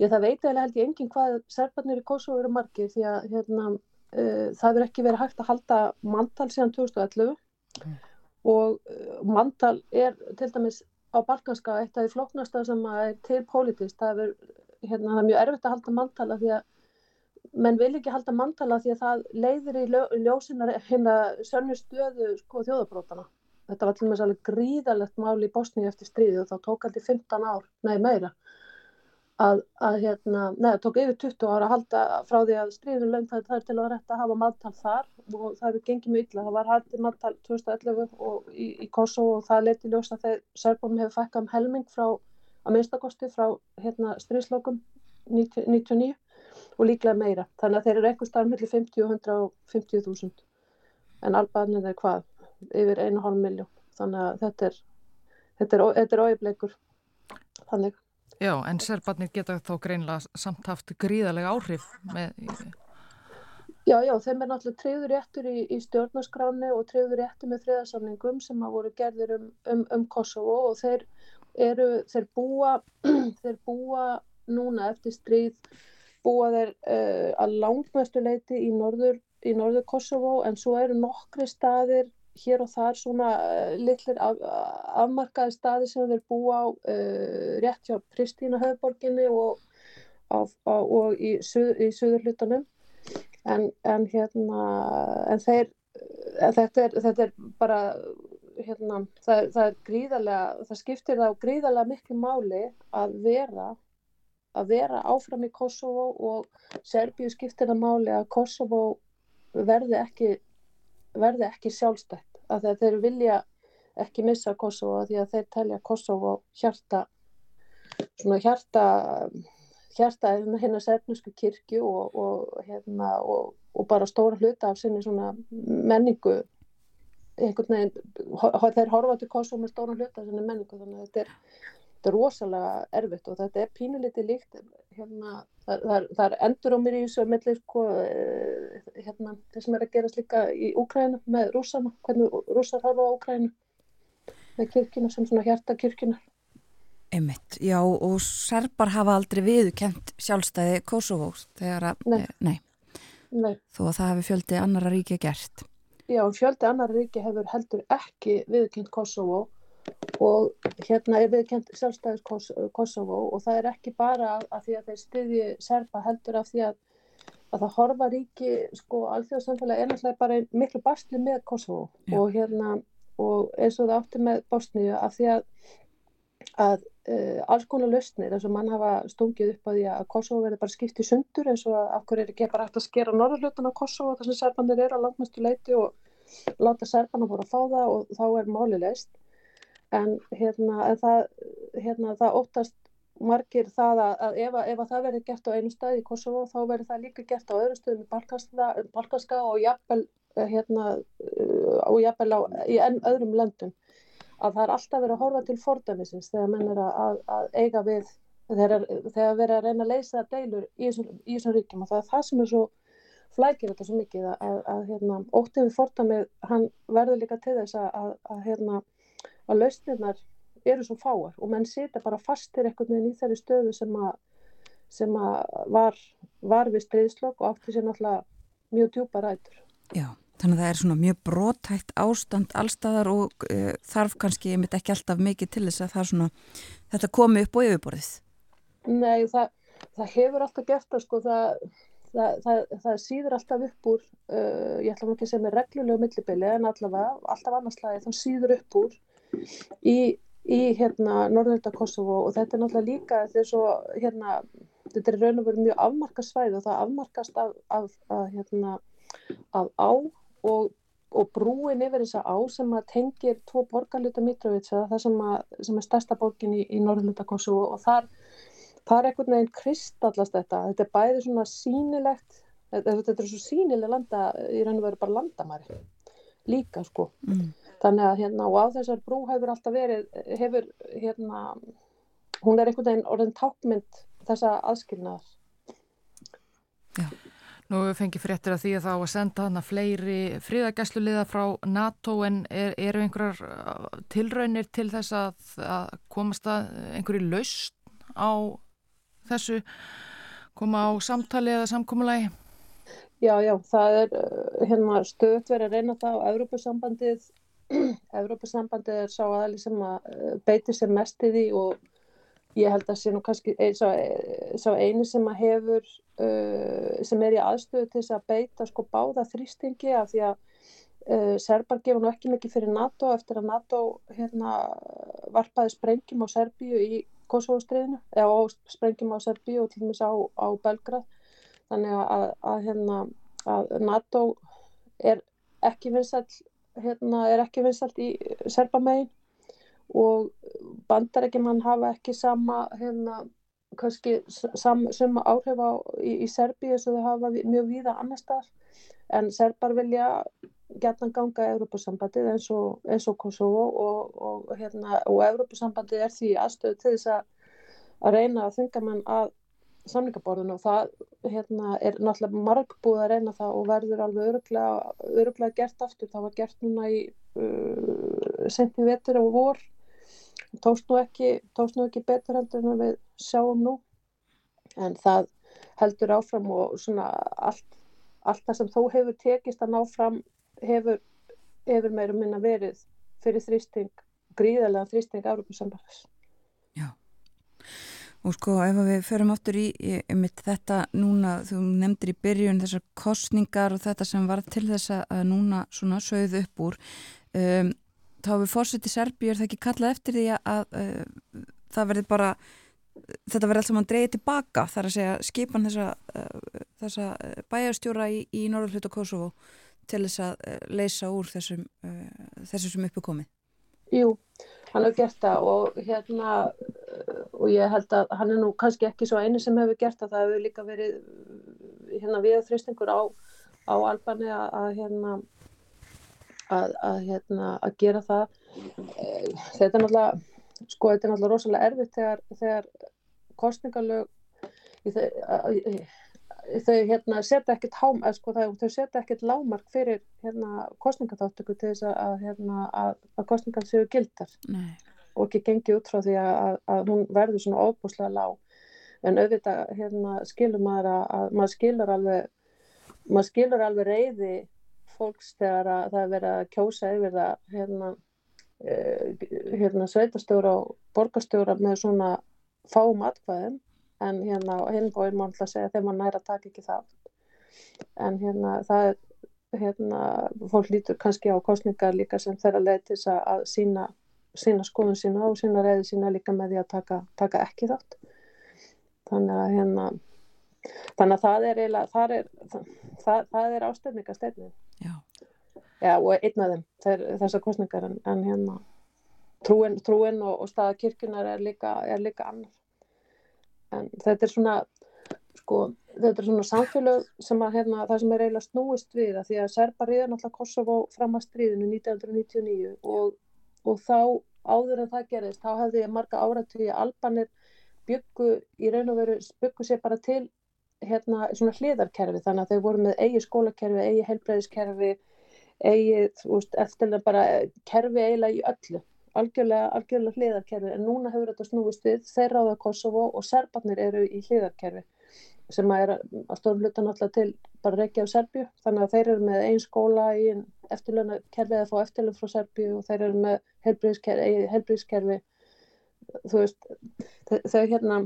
ég það veit eða held ég engin hvað serbarnir í Kosovo eru margir því að hérna, uh, það verður ekki verið hægt að halda mantal síðan 2011 mm. Og uh, mantal er til dæmis á Balkanska eitt af því floknasta sem er til politist. Það er, hérna, það er mjög erfitt að halda mantala því að menn vil ekki halda mantala því að það leiðir í ljósinar hérna sönnu stöðu sko þjóðabrótana þetta var til og með alveg gríðalegt mál í Bosníu eftir stríði og þá tók alltaf 15 ár, nei meira að, að hérna, neða, tók yfir 20 ára að halda frá því að stríðinu lögn það er til að rétta að hafa maðtal þar og það hefur gengið mjög illa. Það var haldið maðtal 2011 og í, í Kosovo og það leti ljósa þegar Serbum hefur fækkað um helming frá að minnstakosti frá hérna, stríðslókum 99 og líklega meira. Þannig að þeir eru eitthvað starf mellir 50 og 150.000 en albanið er hvað? Yfir 1,5 miljón. Þannig að þetta er, þetta er, er óeibleikur. Þannig. Já, en serbarnir geta þá greinlega samt haft gríðalega áhrif með... Já, já, þeim er náttúrulega treyður réttur í, í stjórnarskráni og treyður réttur með friðarsamningum sem hafa voru gerðir um, um, um Kosovo og þeir eru, þeir búa, þeir búa núna eftir stríð, búa þeir uh, að langmestu leiti í norður, í norður Kosovo en svo eru nokkri staðir hér og þar svona uh, litlir af, afmarkaði staði sem þeir búa á uh, rétt hjá Pristína höfborginni og, á, og í, suð, í suðurlutanum en, en hérna en þeir en þetta, er, þetta er bara hérna, það, það er gríðarlega það skiptir þá gríðarlega miklu máli að vera að vera áfram í Kosovo og Serbíu skiptir það máli að Kosovo verði ekki verði ekki sjálfstætt að þeir vilja ekki missa Kosovo því að þeir telja Kosovo hjarta svona hjarta hjarta hérna sefnusku kirkju og, og, hérna, og, og bara stóra hluta af sinni svona menningu. Einhvern veginn, þeir horfa til Kosovo með stóra hluta af sinni menningu þannig að þetta er, þetta er rosalega erfitt og þetta er pínuliti líkt hérna, það, það, það er endur á mér í þessu mellir sko, eh, hérna, það sem er að gerast líka í Úkræna með rúsana, hvernig rúsar horfa á Úkræna með kirkina sem svona hjarta kirkina Einmitt, já og serbar hafa aldrei viðkent sjálfstæði Kosovo þegar að, nei. Eh, nei, nei. þó að það hefur fjöldi annara ríki gert. Já, fjöldi annara ríki hefur heldur ekki viðkent Kosovo og hérna er viðkent sjálfstæðis Kosovo og það er ekki bara að því að þeir styðji serba heldur af því að, að það horfa ríki, sko, alþjóðsamfélag er náttúrulega bara miklu bastli með Kosovo já. og hérna og eins og það átti með Bosníu af því að að uh, alls konar lausnir eins og mann hafa stungið upp á því að Kosovo verður bara skipt í sundur eins og að okkur er ekki bara hægt að skera norðurlutan á Kosovo þar sem serbandir eru á langmestu leiti og láta serbana voru að fá það og þá er máli leist en hérna það, hérna, það óttast margir það að, að ef, ef að það verður gert á einu stað í Kosovo þá verður það líka gert á öðru stöðum í Balkanska og jafnvel hérna, og jafnvel á, í enn öðrum löndum. Að það er alltaf verið að horfa til fordæmisins þegar menn er að, að eiga við þegar, þegar verið að reyna að leysa deilur í þessum ríkjum. Og það er það sem er svo flækir þetta svo mikið að, að hérna, óttið við fordæmið hann verður líka til þess að hérna, að lausnirnar eru svo fáar og menn sita bara fastir einhvern veginn í þeirri stöðu sem að sem að var, var við stríðslokk og átti sér náttúrulega mjög djúpa rætur. Já. Þannig að það er svona mjög brótætt ástand allstaðar og uh, þarf kannski, ég mitt ekki alltaf mikið til þess að það svona, þetta komi upp á yfirborðið. Nei, það, það hefur alltaf gert það sko, það, það, það síður alltaf upp úr, uh, ég ætla ekki að segja með reglulegu millibili en allavega, alltaf annarslagi, þann síður upp úr í, í hérna Norðurölda Kosovo og þetta er náttúrulega líka, þetta er svo, hérna, þetta er raun og verið mjög afmarkast svæð og það afmarkast af, af, af hérna, af á og, og brúin yfir þessa á sem að tengir tvo borgarluta Mitrovica, það sem, að, sem er stærsta borgin í, í Norðluta Kosovo og þar, þar er einhvern veginn kristallast þetta, þetta er bæði svona sínilegt, þetta er svo sínileg landa, í raun og veru bara landamæri líka sko mm. Þannig að hérna og á þessar brú hefur alltaf verið, hefur hérna hún er einhvern veginn orðin tákmynd þessa aðskilnaðar Já Nú fengi fréttir að því að þá að senda hana fleiri fríðagæsluliða frá NATO en er, eru einhverjar uh, tilraunir til þess að, að komast að einhverju laust á þessu, koma á samtali eða samkómulagi? Já, já, það er uh, hérna, stöðt verið að reyna það á Európa-sambandið. Európa-sambandið er sá aðli sem að uh, beiti sér mest í því og ég held að sé nú kannski sá, sá eini sem að hefur uh, sem er í aðstöðu til þess að beita sko báða þrýstingi af því að uh, Serbar gefa nú ekki mikið fyrir NATO eftir að NATO hérna, varpaði sprengjum á Serbíu í Kosovo-striðinu, eða sprengjum á Serbíu og til dæmis á, á Belgrad. Þannig að, að, hérna, að NATO er ekki vinsalt, hérna, er ekki vinsalt í Serbamegin og bandarækjumann hafa ekki sama, hérna, kannski sama áhrif á, í, í Serbíu sem þau hafa mjög víða annar staðar. En Serbar vilja gætna ganga Európa-sambandið eins og, og Kosovo og, og, hérna, og Európa-sambandið er því aðstöðu til þess að, að reyna að þunga mann að samlingaborðinu og það hérna, er náttúrulega margbúið að reyna það og verður alveg öruglega, öruglega gert aftur. Það var gert núna í uh, senti vetur og vor tókst nú ekki, tókst nú ekki betur heldur en við sjáum nú en það heldur áfram og svona allt, allt það sem þó hefur tekist að ná fram hefur, hefur meira minna verið fyrir þrýsting, gríðarlega þrýsting Európa-sambaris. Já, og sko ef við förum áttur í, í mitt þetta núna, þú nefndir í byrjun þessar kostningar og þetta sem var til þess að núna svona sögðu upp úr, um, þá hefur fórsetið Serbíu, er það ekki kallað eftir því að, að það verði bara þetta verði allt saman dreyið tilbaka þar að segja skipan þessa, uh, þessa bæjarstjóra í, í Norðurhlut og Kosovo til þess að uh, leysa úr þessum, uh, þessum sem uppi komið? Jú, hann hefur gert það og hérna og ég held að hann er nú kannski ekki svo eini sem hefur gert það, það hefur líka verið hérna við þrýstingur á, á Albani að, að hérna að, að hérna að gera það. Þetta er náttúrulega sko þetta er náttúrulega rosalega erfitt þegar, þegar kostningalög þau hérna setja ekkert hám, sko, þau setja ekkert lámark fyrir hérna kostningaþáttöku til þess að, hérna, að, að kostningan séu gildar. Nei. og ekki gengi út frá því að, að hún verður svona óbúslega lág. En auðvitað hérna skilur maður að maður skilur alveg maður skilur alveg reyði fólks þegar að það er verið að kjósa yfir það hérna, eh, hérna sveitastjóra og borgastjóra með svona fáum atkvæðum en hérna hinn bóinn má alltaf segja þegar maður næra taka ekki það en hérna það er hérna fólk lítur kannski á kostningar líka sem þeirra leið til þess að sína, sína skoðun sína og sína reyði sína líka með því að taka, taka ekki þátt. Þannig að hérna þannig að það er eiginlega það er, það, það er ástöfningasteifnin Já. Já, og einn af þeim þessar kostningar en, en hérna trúin, trúin og, og staða kirkunar er líka, er líka annar en þetta er svona sko, þetta er svona samfélag sem að hérna, það sem er eiginlega snúist við að því að Serbar riða náttúrulega Kosovo fram að stríðinu 1999 og, og þá áður en það gerist þá hefði marga áratvíði Albanir byggu í raun og veru byggu sér bara til hérna svona hliðarkerfi. Þannig að þau voru með eigi skólakerfi, eigi heilbreyðiskerfi eigi, þú veist, eftir bara kerfi eiginlega í öllu algjörlega, algjörlega hliðarkerfi en núna hefur þetta snúist við þeirra á það Kosovo og serbarnir eru í hliðarkerfi sem að er að stórum hluta náttúrulega til bara reykja á Serbju þannig að þeir eru með einn skóla í eftirlöna kerfi eða fá eftirlöna frá Serbju og þeir eru með helbriðskerfi þú veist þau hérna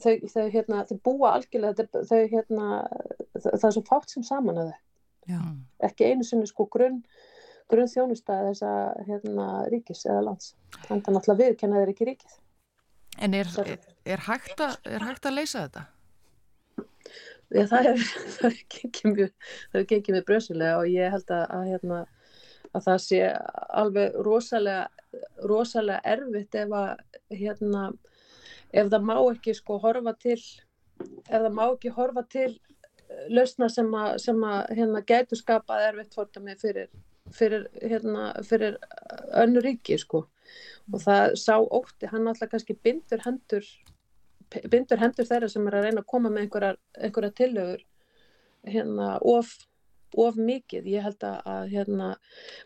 þau, þau hérna, þau búa algjörlega þau hérna, það er svo fátt sem saman að þau. Ekki einu sinni sko grunn grunn þjónustæði þessa hérna, ríkis eða lands. Þannig að náttúrulega viðkenna þeir ekki ríkið. En er, er, er, hægt að, er hægt að leysa þetta? Já, það hefur gengið mjög, bröðsilega og ég held að, að, hérna, að það sé alveg rosalega, rosalega erfitt ef að hérna, ef það má ekki sko horfa til ef það má ekki horfa til lausna sem að, sem að hérna, gætu skapað erfitt fordami fyrir, fyrir, hérna, fyrir önnu ríki sko. Og það sá ótti, hann alltaf kannski bindur hendur bindur hendur þeirra sem er að reyna að koma með einhverjar, einhverjar tillögur hérna of, of mikið, ég held að hérna,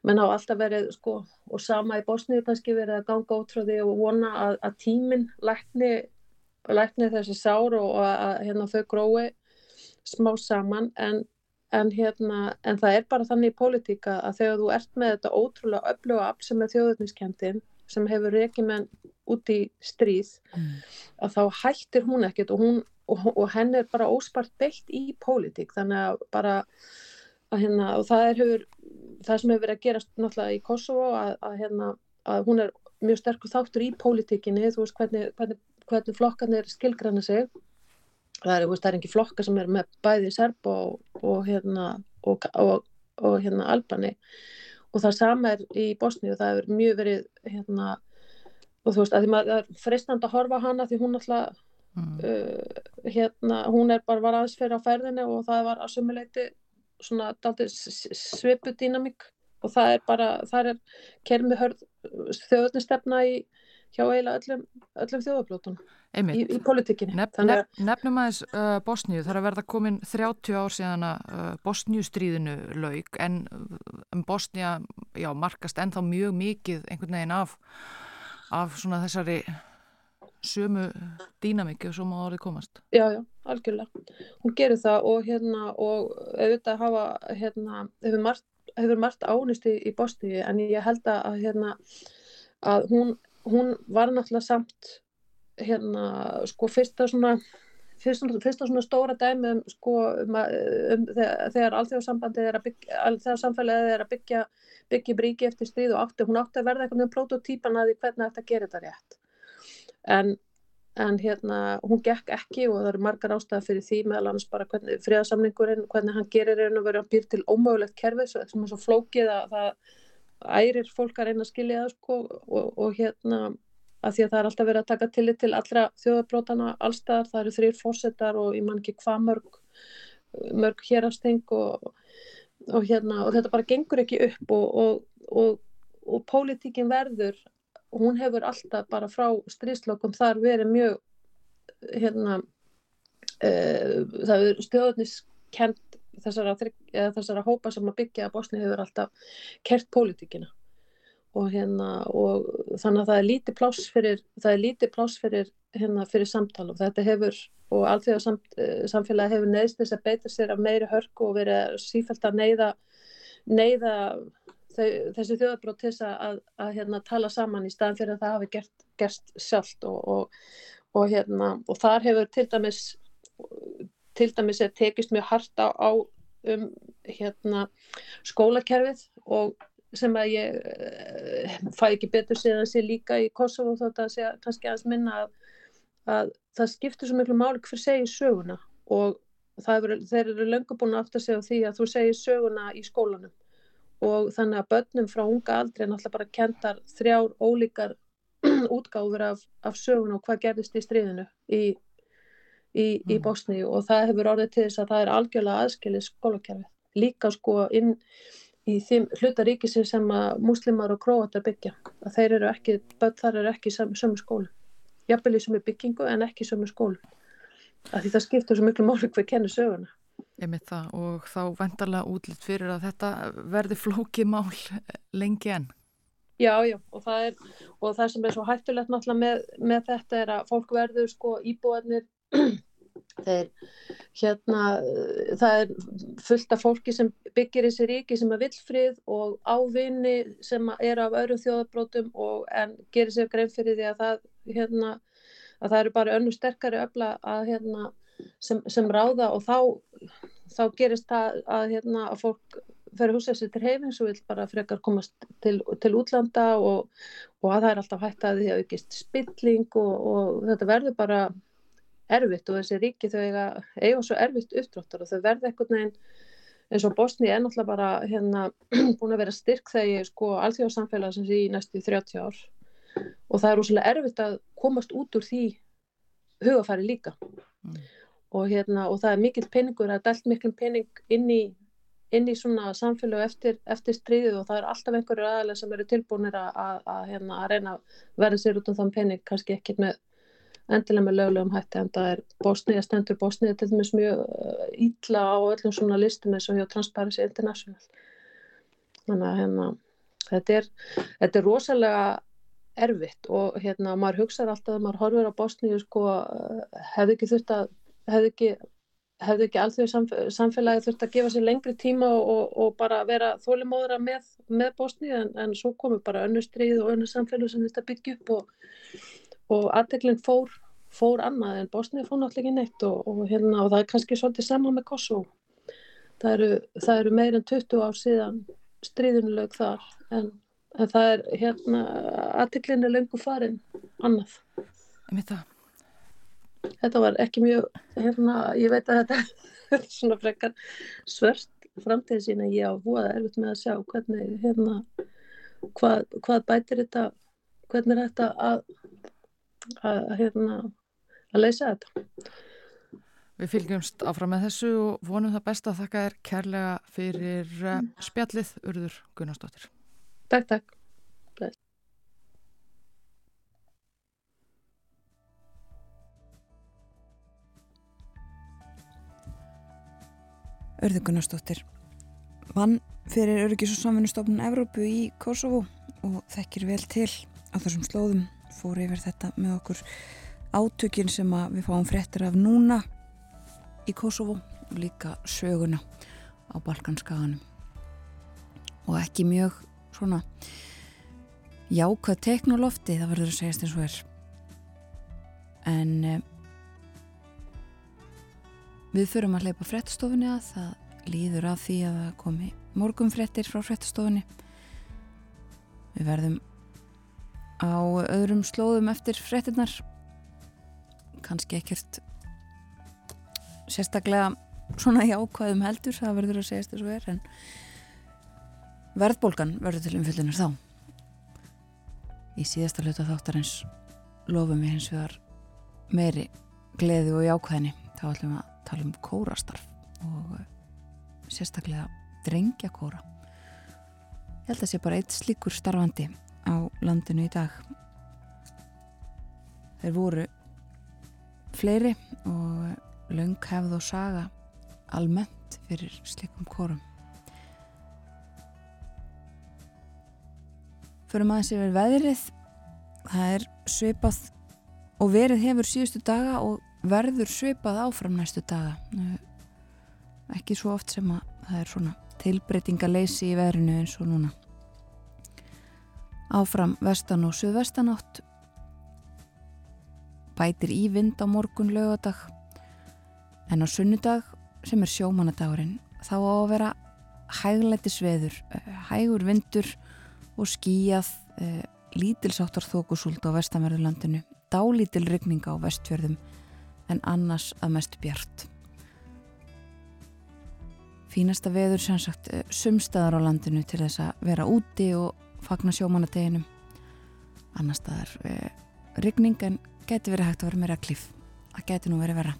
menn á alltaf verið sko, og sama í Bosníu kannski verið að ganga því og vona að, að tíminn lækni, lækni þessi sár og að hérna, þau grói smá saman. En, en, hérna, en það er bara þannig í pólitíka að þegar þú ert með þetta ótrúlega öfluga afl sem er þjóðutniskendin sem hefur reykið menn út í stríð mm. að þá hættir hún ekkert og, hún, og, og henn er bara óspart beitt í pólitík. Þannig að bara að hérna, og það er hefur það sem hefur verið að gerast náttúrulega í Kosovo að, að, hérna, að hún er mjög sterkur þáttur í pólitíkinni, þú veist hvernig, hvernig, hvernig flokkarnir skilgranna sig það er, er ekki flokkar sem er með bæði Serb og, og hérna og, og, og hérna Albani. Og það sama er í Bosni og það er mjög verið hérna og þú veist að því maður er fristand að horfa hana því hún alltaf mm. uh, hérna hún er bara var aðeins fyrir á ferðinu og það var að sumuleiti svona svipu dýnamík og það er bara, það er kermi hörð þjóðnistefna í hjá eiginlega öllum, öllum þjóðablótunum í, í politikinni nef, nef, Nefnum aðeins uh, Bosníu, það er að verða komin 30 ár síðan að uh, Bosníustríðinu laug en um Bosnía, já, markast ennþá mjög mikið einhvern veginn af af svona þessari sömu dýnamikki og svo má orðið komast. Já, já, algjörlega. Hún gerir það og hérna og auðvitað hafa hérna, hefur margt hefur margt ánist í, í Bosníu en ég held að, hérna, að hún, hún var náttúrulega samt hérna sko fyrsta svona fyrsta svona stóra dæmi um sko um, um, þegar, alþjóðsambandið er að byggja þegar samfélagið er að byggja byggja bríki eftir stríð og átti, hún átti að verða eitthvað með prototýpan að því hvernig þetta gerir þetta rétt. En en hérna hún gekk ekki og það eru margar ástæði fyrir því meðal annars bara hvernig fríðarsamningurinn, hvernig hann gerir einu og verður að býr til ómögulegt kerfi sem er svo flókið að það ærir fólk að reyna að skilja það sko og, og hérna að því að það er alltaf verið að taka tillit til allra þjóðabrótana allstaðar, það eru þrýr fórsetar og ég man ekki hvað mörg mörg hérasting og, og hérna og þetta bara gengur ekki upp og, og, og pólitíkin verður hún hefur alltaf bara frá stríðslokum þar verið mjög hérna uh, það er stjórniskent þessara, þessara hópa sem að byggja að Bosni hefur alltaf kert pólitíkina og hérna og þannig að það er lítið pláss fyrir það er lítið pláss fyrir hérna fyrir samtal og þetta hefur og allþjóða sam, eh, samfélagi hefur neðst þess að beita sér af meiri hörku og verið sífælt að neyða neyða þau, þessi þjóðabrót til þess að, að, að hérna, tala saman í staðan fyrir að það hafi gert, gerst sjálft og, og, og, hérna, og þar hefur til dæmis til dæmis er tekist mjög hardt á, á um hérna, skólakerfið og sem að ég uh, fæ ekki betur síðan sé líka í Kosovo þótt að sé kannski aðeins minna að, að það skiptir svo miklu máli hver segir söguna og er, þeir eru löngu búin aftur að segja því að þú segir söguna í skólanum og þannig að börnum frá unga aldrei er náttúrulega bara kentar þrjár ólíkar útgáfur af, af sögun og hvað gerðist í stríðinu í, í, mm. í Bosni og það hefur orðið til þess að það er algjörlega aðskilið skólakerfið. Líka sko inn í þeim hlutaríkisir sem að muslimar og króatar byggja. Að þeir eru ekki, börn þar eru ekki í sömu skólu. Jafnvel í sömu byggingu en ekki í sömu skólu. Að því það skiptur svo miklu máli hver kennur söguna. Einmitt það og þá vendarlega útlitt fyrir að þetta verði flókið mál lengi enn. Já, já og það, er, og það sem er svo hættulegt náttúrulega með, með þetta er að fólk verður sko íbúanir þeir hérna það er fullt af fólki sem byggir í sér ríki sem er villfrið og ávinni sem er af öðrum þjóðabrótum og en gerir sér grein fyrir því að það hérna að það eru bara önnu sterkari öfla að hérna sem, sem ráða og þá, þá gerist það að, hérna, að fólk fer að húsa sér til heifins og vil bara frekar komast til, til útlanda og, og að það er alltaf hægt að því að aukist spilling og, og þetta verður bara erfitt og þessi ríki þau eiga, eiga svo erfitt uppdráttar og þau verður eitthvað neginn eins og Bosni er náttúrulega bara hérna búin að vera styrk þegar sko alþjóðsamfélag sem sé í næstu 30 ár. Og það er úrslega erfitt að komast út úr því hugafæri líka. Mm. Og, hérna, og það er mikill peningur, það er dælt miklum pening inn í, inn í svona samfélag eftir, eftir stríðið og það er alltaf einhverju aðalega sem eru tilbúinir að, að, að, hérna, að reyna að verða sér út um þann pening, kannski ekkit með endilega með lögulegum hætti en það er Bosnija, stendur Bosnija til dæmis mjög ítla uh, á öllum svona listum eins og hjá Transparency International. Þannig að hérna, þetta er þetta er rosalega erfitt og hérna maður hugsaður alltaf að maður horfur á Bosniju sko uh, hefði ekki þurft að hefði ekki, hefði ekki allþjóð samfélagi þurft að gefa sér lengri tíma og, og bara vera þólimóðra með, með Bosni en, en svo komu bara önnu stríð og önnu samfélag sem þetta byggja upp og, og aðteglinn fór, fór annað en Bosni fór náttúrulega ekki neitt og, og hérna, það er kannski svolítið sama með Kosovo. Það eru, það eru meirinn 20 ár síðan stríðunuleg þar en, en það er hérna aðtiklinn er löngu farin annað. Þetta. þetta var ekki mjög hérna, ég veit að þetta er svona frekar svört framtíð sín en ég á búið erfitt með að sjá hvernig hérna hvað, hvað bætir þetta hvernig er þetta að, að hérna að leysa þetta Við fylgjumst áfram með þessu og vonum það besta að þakka þér kærlega fyrir eh, spjallið Urður Gunnarsdóttir. Takk, takk. Bless. Urður Gunnarsdóttir vann fyrir Öryggis og samfunnustofnun Evrópu í Kosovo og þekkir vel til á þessum slóðum fór yfir þetta með okkur átökin sem við fáum fréttir af núna í Kosovo og líka söguna á Balkanskaganum. Og ekki mjög svona jákvæð teknolofti það verður að segjast eins og er. En eh, við förum að hleypa fréttastofunni að það líður af því að það komi morgumfréttir frá fréttastofunni. Við verðum á öðrum slóðum eftir fréttinnar kannski ekkert sérstaklega svona jákvæðum heldur það verður að segjast þessu er en verðbólgan verður til umfyllunar þá. Í síðasta hluta þáttarins lofum við hins vegar meiri gleði og jákvæðni. Þá ætlum við að tala um kórastarf og eh, sérstaklega drengja kóra ég held að sé bara eitt slíkur starfandi á landinu í dag. Þeir voru fleiri og laung hefð og saga almennt fyrir slikum kórum Förum aðeins yfir veðrið. Það er svipað og verið hefur síðustu daga og verður svipað áfram næstu daga. Ekki svo oft sem að það er svona tilbreytingaleysi í veðrinu eins og núna áfram vestan og suðvestanátt. Bætir í vind á morgun lögadag en á sunnudag sem er sjómanadagurinn þá á að vera hægleiti sveður hægur vindur og skíjað eh, lítilsáttar þókusúld á vestanverðurlandinu. Dálítil rigninga á vestfjörðum en annars að mest bjart. Fínasta veður sem sagt sumstaðar á landinu til þess að vera úti og fagna sjómanadeginum. Annars staðar eh, rigning en geti verið hægt að vera meira klíf. Það geti nú verið vera.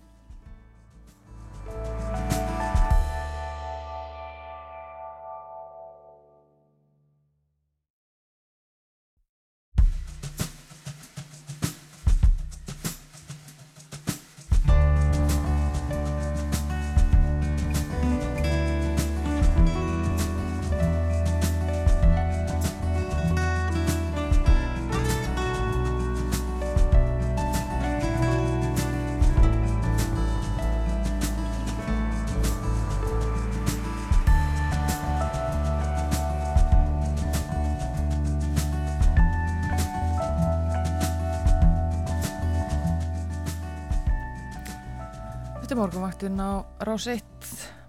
Þetta er morgunvaktin á rás 1,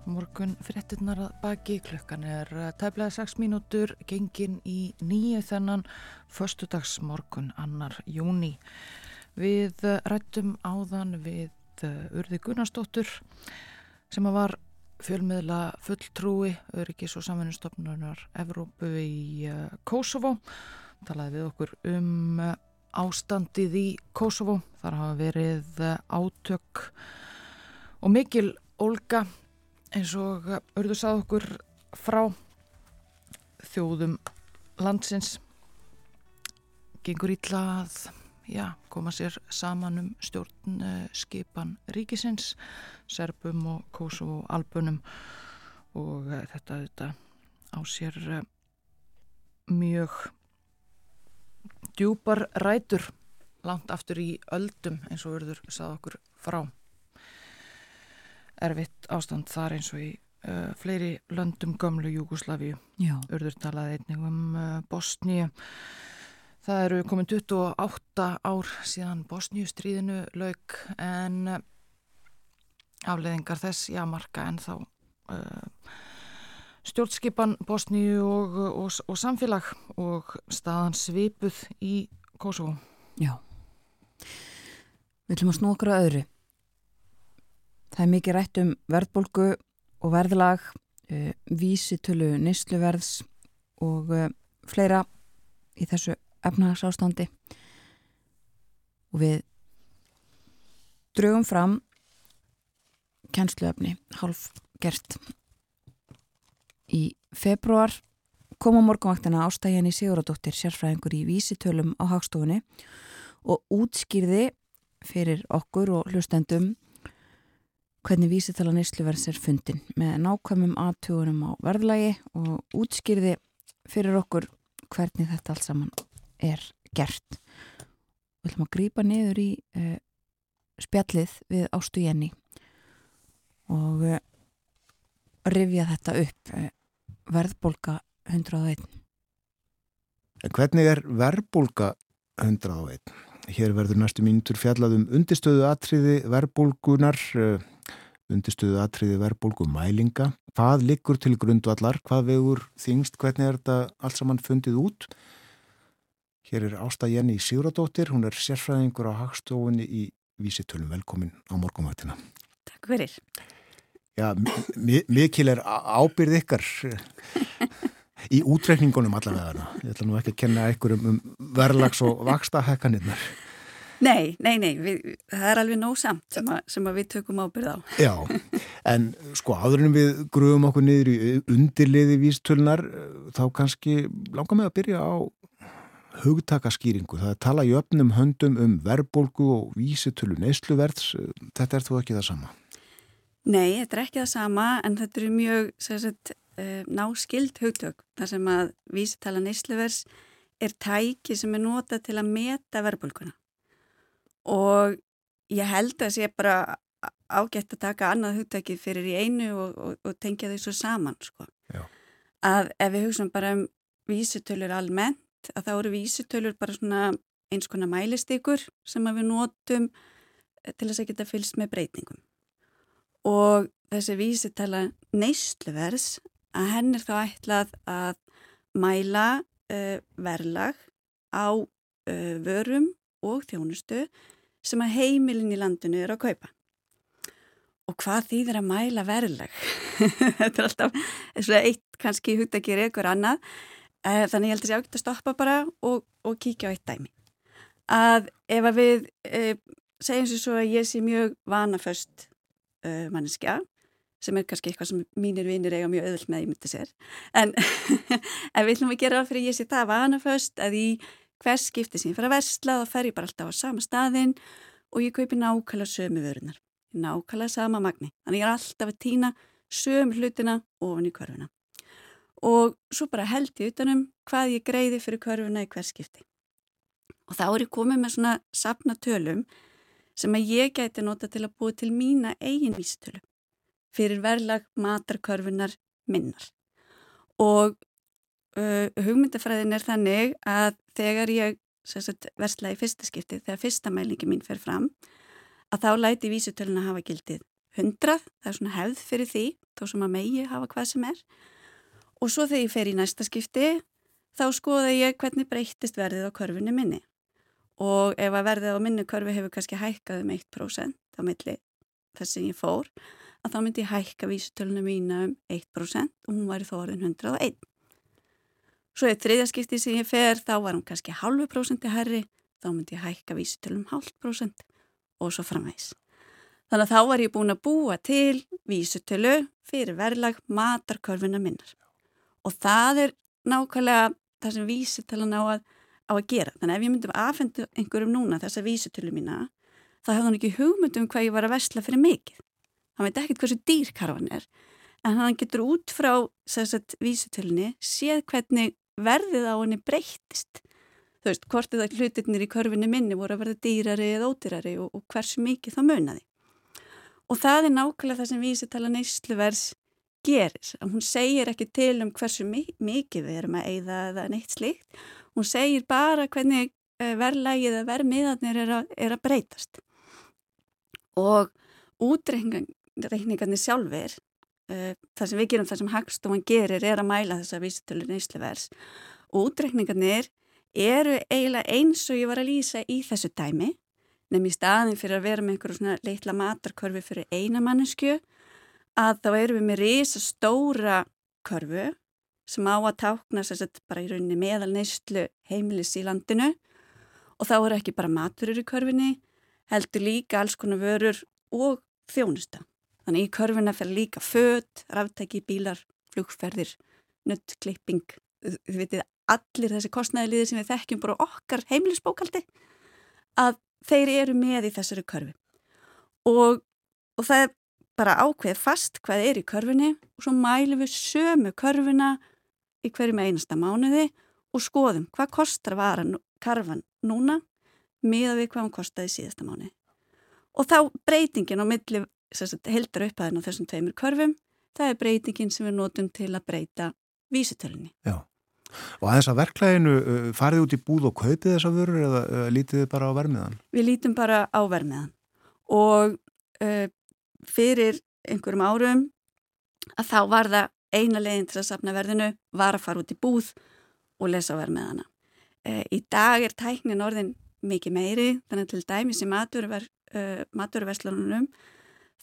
morgun fréttinnar að baki, klukkan er tæflega 6 mínútur, gengin í nýju þennan, förstudags morgun annar júni. Við rættum áðan við Urði Gunnarsdóttur sem var fjölmiðla fulltrúi Öryggis og samfunnustofnunar Evrópu í Kosovo. Talaði við okkur um ástandið í Kosovo, þar hafa verið átök og mikil Olga eins og örður sað okkur frá þjóðum landsins. Gengur ítla að já, koma sér saman um stjórn skipan ríkisins Serbum og Kosovo albunum og þetta, þetta á sér mjög djúpar rætur langt aftur í öldum eins og örður sað okkur frá erfitt ástand þar eins og í uh, fleiri löndum gömlu Júgoslavíu. Urður talaði einnig um uh, Bosníu. Það eru komin 28 ár síðan Bosníustríðinu lauk en uh, afleðingar þess, já, marka en þá stjórnskipan Bosníu og, og, og samfélag og staðan svipuð í Kosovo. Já. Við ætlum að að öðru. Það er mikið rætt um verðbólgu og verðlag, uh, vísitölu nýsluverðs og uh, fleira í þessu efnahagsástandi. Og við drögum fram kennsluöfni half gert. Í februar kom á morgunvaktina ástæðjan í Siguradóttir sérfræðingur í vísitölum á hagstofunni og útskýrði fyrir okkur og hlustendum hvernig vísitala neysluverðs er fundin með nákvæmum aðtugunum á verðlægi og útskýrði fyrir okkur hvernig þetta allt saman er gert. Við ætlum að grýpa niður í uh, spjallið við Ástu Jenny og uh, rifja þetta upp uh, verðbólka 101. Hvernig er verðbólka 101? Hér verður næstu mínutur fjallað um undistöðu atriði verðbólgunar, undistöðu atriði verðbólgu mælinga. Hvað liggur til grundvallar? Hvað vegur þingst? Hvernig er þetta allt saman fundið út? Hér er Ásta Jenny Sigradóttir, hún er sérfræðingur á hagstofunni í Vísitölum. Velkomin á morgumvættina. Takk fyrir. Já, mikil er ábyrð ykkar í útreikningunum allavega. Ég ætla nú ekki að kenna ykkur um, verðlags og vaksta hekkanirnar. Nei, nei, nei, við, það er alveg nóg samt sem, a, sem að við tökum ábyrð á. Já, en sko en við gruðum okkur niður í undirliði vístölunar, þá kannski langar mig að byrja á hugtakaskýringu. Það er tala í öfnum höndum um verðbólgu og vísitölu neysluverðs. Þetta er þú ekki það sama? Nei, þetta er ekki það sama en þetta eru mjög sagt, náskild hugtök þar sem að vísitala neysluverðs er tæki sem er nota til að meta verðbólguna og ég held að sé bara ágætt að taka annað hugtæki fyrir í einu og, og, og tengja þau svo saman sko. að ef við hugsaum bara um vísitölur almennt að þá eru vísitölur bara svona eins konar mælistykur sem við notum til þess að geta fylst með breytingum og þessi vísitala neysluverðs að henn er þá ætlað að mæla uh, verlag á uh, vörum og þjónustu sem að heimilin í landinu eru að kaupa. Og hvað þýðir að mæla verðlag? Þetta er alltaf eitt kannski hugdagir ykkur annað uh, þannig ég held að ég ákveð að stoppa bara og, og kíkja á eitt dæmi. Að ef að við segjum svo að ég sé mjög vanaföst manneskja sem er kannski eitthvað sem mínir vinir eiga mjög öðvöld með að ég myndi sér en við ætlum að gera fyrir ég sé það vanaföst að í hvers skipti sem ég fer að versla þá fer ég bara alltaf á sama staðin og ég kaupi nákvæmlega sömu vörunar nákvæmlega sama magni. Þannig ég er alltaf að týna sömu hlutina ofan í körfuna. Og svo bara held ég utanum hvað ég greiði fyrir körfuna í hvers skipti. Og þá er ég komið með svona sapna tölum sem að ég gæti nota til að búa til mína eigin vísitölu fyrir verðlag matarkörfunar minnar. Og uh, hugmyndafræðin er þannig að þegar ég sagt, versla í fyrsta skipti, þegar fyrsta mælingi mín fer fram, að þá læti vísutöluna hafa gildið 100, það er svona hefð fyrir því, þó sem að megi hafa hvað sem er. Og svo þegar ég fer í næsta skipti, þá skoða ég hvernig breytist verðið á körfunni minni. Og ef að verðið á minni körfi hefur kannski hækkað um 1% á milli þess sem ég fór, að þá myndi ég hækka vísutöluna mína um 1% og hún væri þó orðin 101. Svo er þriðjaskipti sem ég fer, þá var hún kannski halvu prósenti herri, þá myndi ég hækka vísutölum halvt prósent og svo framvegs. Þannig að þá var ég búin að búa til vísutölu fyrir verðlag matarkörfuna minnar. Og það er nákvæmlega það sem vísutölan á að, á að gera. Þannig að ef ég myndi að aðfenda einhverjum núna þessa vísutölu mína, þá hefði hann ekki hugmyndum hvað ég var að versla fyrir mikið hann veit ekkert hversu dýr karvan er en hann getur út frá vísutölinni séð hvernig verðið á henni breytist þú veist, hvort er það hlutirnir í körfinni minni voru að verða dýrari eða ódýrari og, og hversu mikið það munaði. Og það er nákvæmlega það sem vísitala neysluverðs gerir, að hún segir ekki til um hversu mikið við erum að eigða eða neitt slíkt, hún segir bara hvernig eh, verðlægið eða verðmiðarnir er, er að breytast. Og útreikningarnir sjálfur það sem við gerum, það sem Hagstofan gerir er að mæla þessa vísitölur neysluvers og útrekningarnir eru eiginlega eins og ég var að lýsa í þessu dæmi nefnum í staðin fyrir að vera með einhverju svona leitla matarkörfi fyrir eina mannesku að þá erum við með risa stóra körfu sem á að tákna sérsett bara í rauninni meðal neyslu heimilis í landinu og þá er ekki bara maturur í körfinni heldur líka alls konar vörur og þjónusta. Þannig í körfuna fer líka född, ráftæki, bílar, flugferðir, nuttklipping, þið veitir allir þessi kostnæðiliðir sem við þekkjum bara okkar heimilisbókaldi að þeir eru með í þessari körfi og, og það er bara ákveð fast hvað er í körfinni og svo mælum við sömu körfina í hverjum einasta mánuði og skoðum hvað kostar varan karfan núna miða við hvað hann kostaði síðasta mánuði. Og þá breytingin á milli heldar upphæðin á þessum tveimur körfum það er breytingin sem við notum til að breyta vísutölunni Já Og að þess að verklæginu uh, farið út í búð og kaupið þessa vörur eða uh, lítið þið bara á vermiðan? Við lítum bara á vermiðan og uh, fyrir einhverjum árum að þá var það eina leginn til að sapna verðinu var að fara út í búð og lesa vermiðana. Uh, í dag er tæknin orðin mikið meiri þannig til dæmis í maturverslunum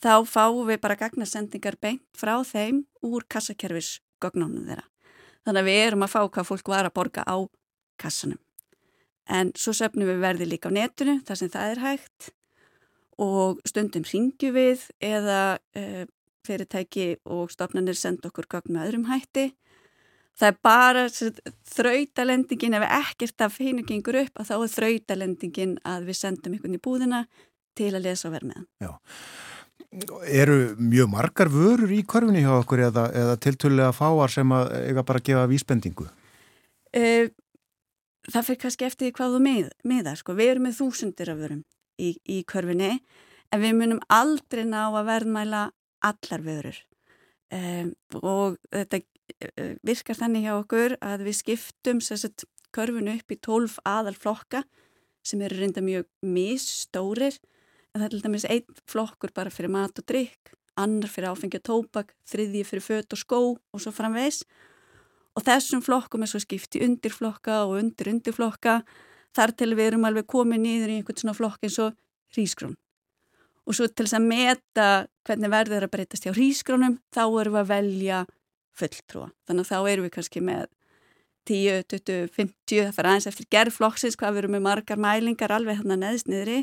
þá fáum við bara gagnasendingar beint frá þeim úr kassakerfisgögnónum þeirra. Þannig að við erum að fá hvað fólk var að borga á kassanum. En svo söfnum við verði líka á netinu þar sem það er hægt og stundum ringju við eða e, fyrirtæki og stofnanir senda okkur gögn með öðrum hætti. Það er bara þrautalendingin, ef ekkert af hinn gengur upp, að þá er þrautalendingin að við sendum einhvern í búðina til að lesa og verða með hann. Já. Eru mjög margar vörur í korfinni hjá okkur eða, eða tiltölulega fáar sem að eiga bara að gefa vísbendingu? Uh, það fyrir kannski eftir hvað þú með, með það. Sko. Við erum með þúsundir af vörum í, í korfinni en við munum aldrei ná að verðmæla allar vörur. Um, og þetta uh, virkar þannig hjá okkur að við skiptum sérset korfinu upp í tólf aðal flokka sem eru reynda mjög misstórir það er til dæmis einn flokkur bara fyrir mat og drikk, annar fyrir áfengi og tópak, þriðji fyrir fött og skó og svo framvegs og þessum flokkum er svo skipt í undirflokka og undir undirflokka. Þar til við erum alveg komið nýður í einhvern svona flokk eins og hrísgrón og svo til þess að meta hvernig verður að breytast hjá hrísgrónum þá erum við að velja fulltrúa. Þannig að þá erum við kannski með 10, 20, 50 það fyrir aðeins eftir gerðflokksins hvað við erum með margar mælingar alveg hann að neðst niðri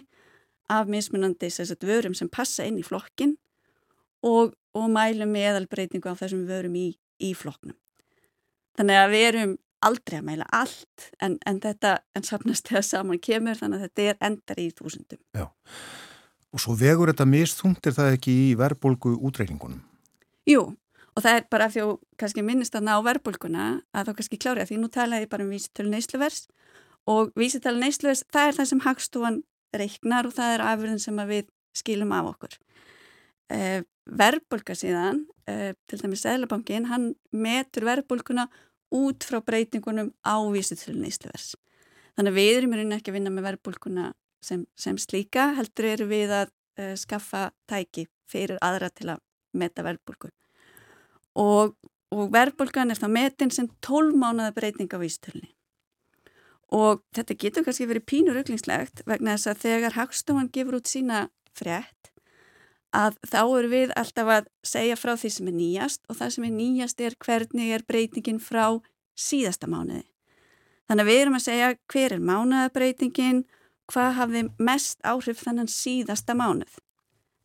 af mismunandi sagt, vörum sem passa inn í flokkin og, og mælum meðalbreytingu á þessum vörum í, í flokknum. Þannig að við erum aldrei að mæla allt en, en þetta en sapnast þegar saman kemur þannig að þetta er endar í þúsundum. Já, og svo vegur þetta misþungtir það ekki í verðbólgu útreikningunum? Jú, og það er bara því að kannski minnist að ná verðbólguna að þá kannski klári að því nú talaði bara um vísitölu neysluvers og vísitölu neysluvers það er það sem Hagstofan reiknar og það er afurðin sem við skilum af okkur. Uh, verðbólka síðan, uh, til dæmis Sælabankin, hann metur verðbólkuna út frá breytingunum á vísutölu nýstluvers. Þannig að við erum í rauninu ekki að vinna með verðbólkuna sem, sem slíka, heldur eru við að uh, skaffa tæki fyrir aðra til að meta verðbólku. Og, og verðbólkan er þá metin sem 12 mánuða breyting á vísutölunni og þetta getur kannski verið pínur auklingslegt vegna þess að þegar Hagstofan gefur út sína frétt að þá eru við alltaf að segja frá því sem er nýjast og það sem er nýjast er hvernig er breytingin frá síðasta mánuði. Þannig að við erum að segja hver er mánuðabreitingin, hvað hafði mest áhrif þannig síðasta mánuð.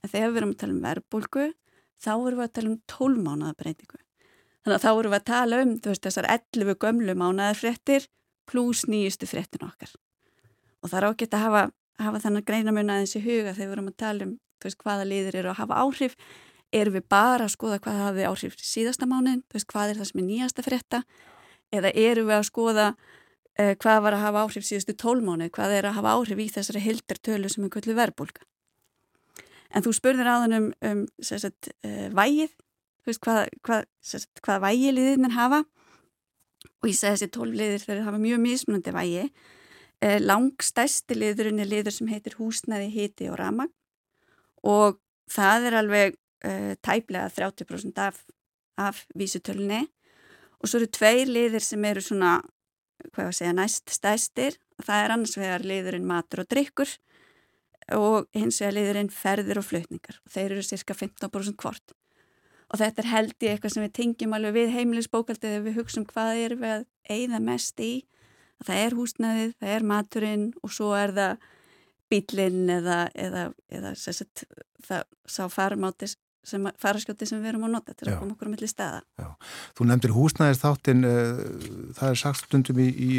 En þegar við erum að tala um verbulgu, þá erum við að tala um tólmánuðabreitingu. Þannig að þá erum við að tala um veist, þessar 11 gömlu mánuðarfréttir pluss nýjustu fréttin okkar. Og það er ágætt að hafa, hafa þannig greinamun aðeins í huga þegar við erum að tala um veist, hvaða liðir eru að hafa áhrif. Erum við bara að skoða hvað hafi áhrif síðasta mánin, veist, hvað er það sem er nýjasta frétta eða erum við að skoða uh, hvað var að hafa áhrif síðustu tólmáni, hvað er að hafa áhrif í þessari hildartölu sem er kvöldu verbulga. En þú spurðir þann um, um sagt, uh, vægið, hvað, hvað, hvað vægiliðin hafa og ég segi þessi tólfliðir þegar það var mjög mismunandi vægi. Eh, langstæsti liðurinn er liður sem heitir húsnæði, hiti og ramag og það er alveg eh, tæplega 30% af af vísutölunni og svo eru tveir liðir sem eru svona, hvað að segja, næst stæstir og það er annars vegar liðurinn matur og drikkur og hins vegar liðurinn ferðir og flutningar. Og þeir eru cirka 15% hvort og þetta er held í eitthvað sem við tengjum alveg við heimilisbókaldið þegar við hugsaum hvað er við að eigða mest í það er húsnaðið, það er maturinn og svo er það bílinn eða, eða, eða sett, það sá faramáti sem faraskjóti sem við erum að nota til að koma okkur á milli staða. Já. Þú nefndir húsnæðis þáttinn, uh, það er sagt stundum í, í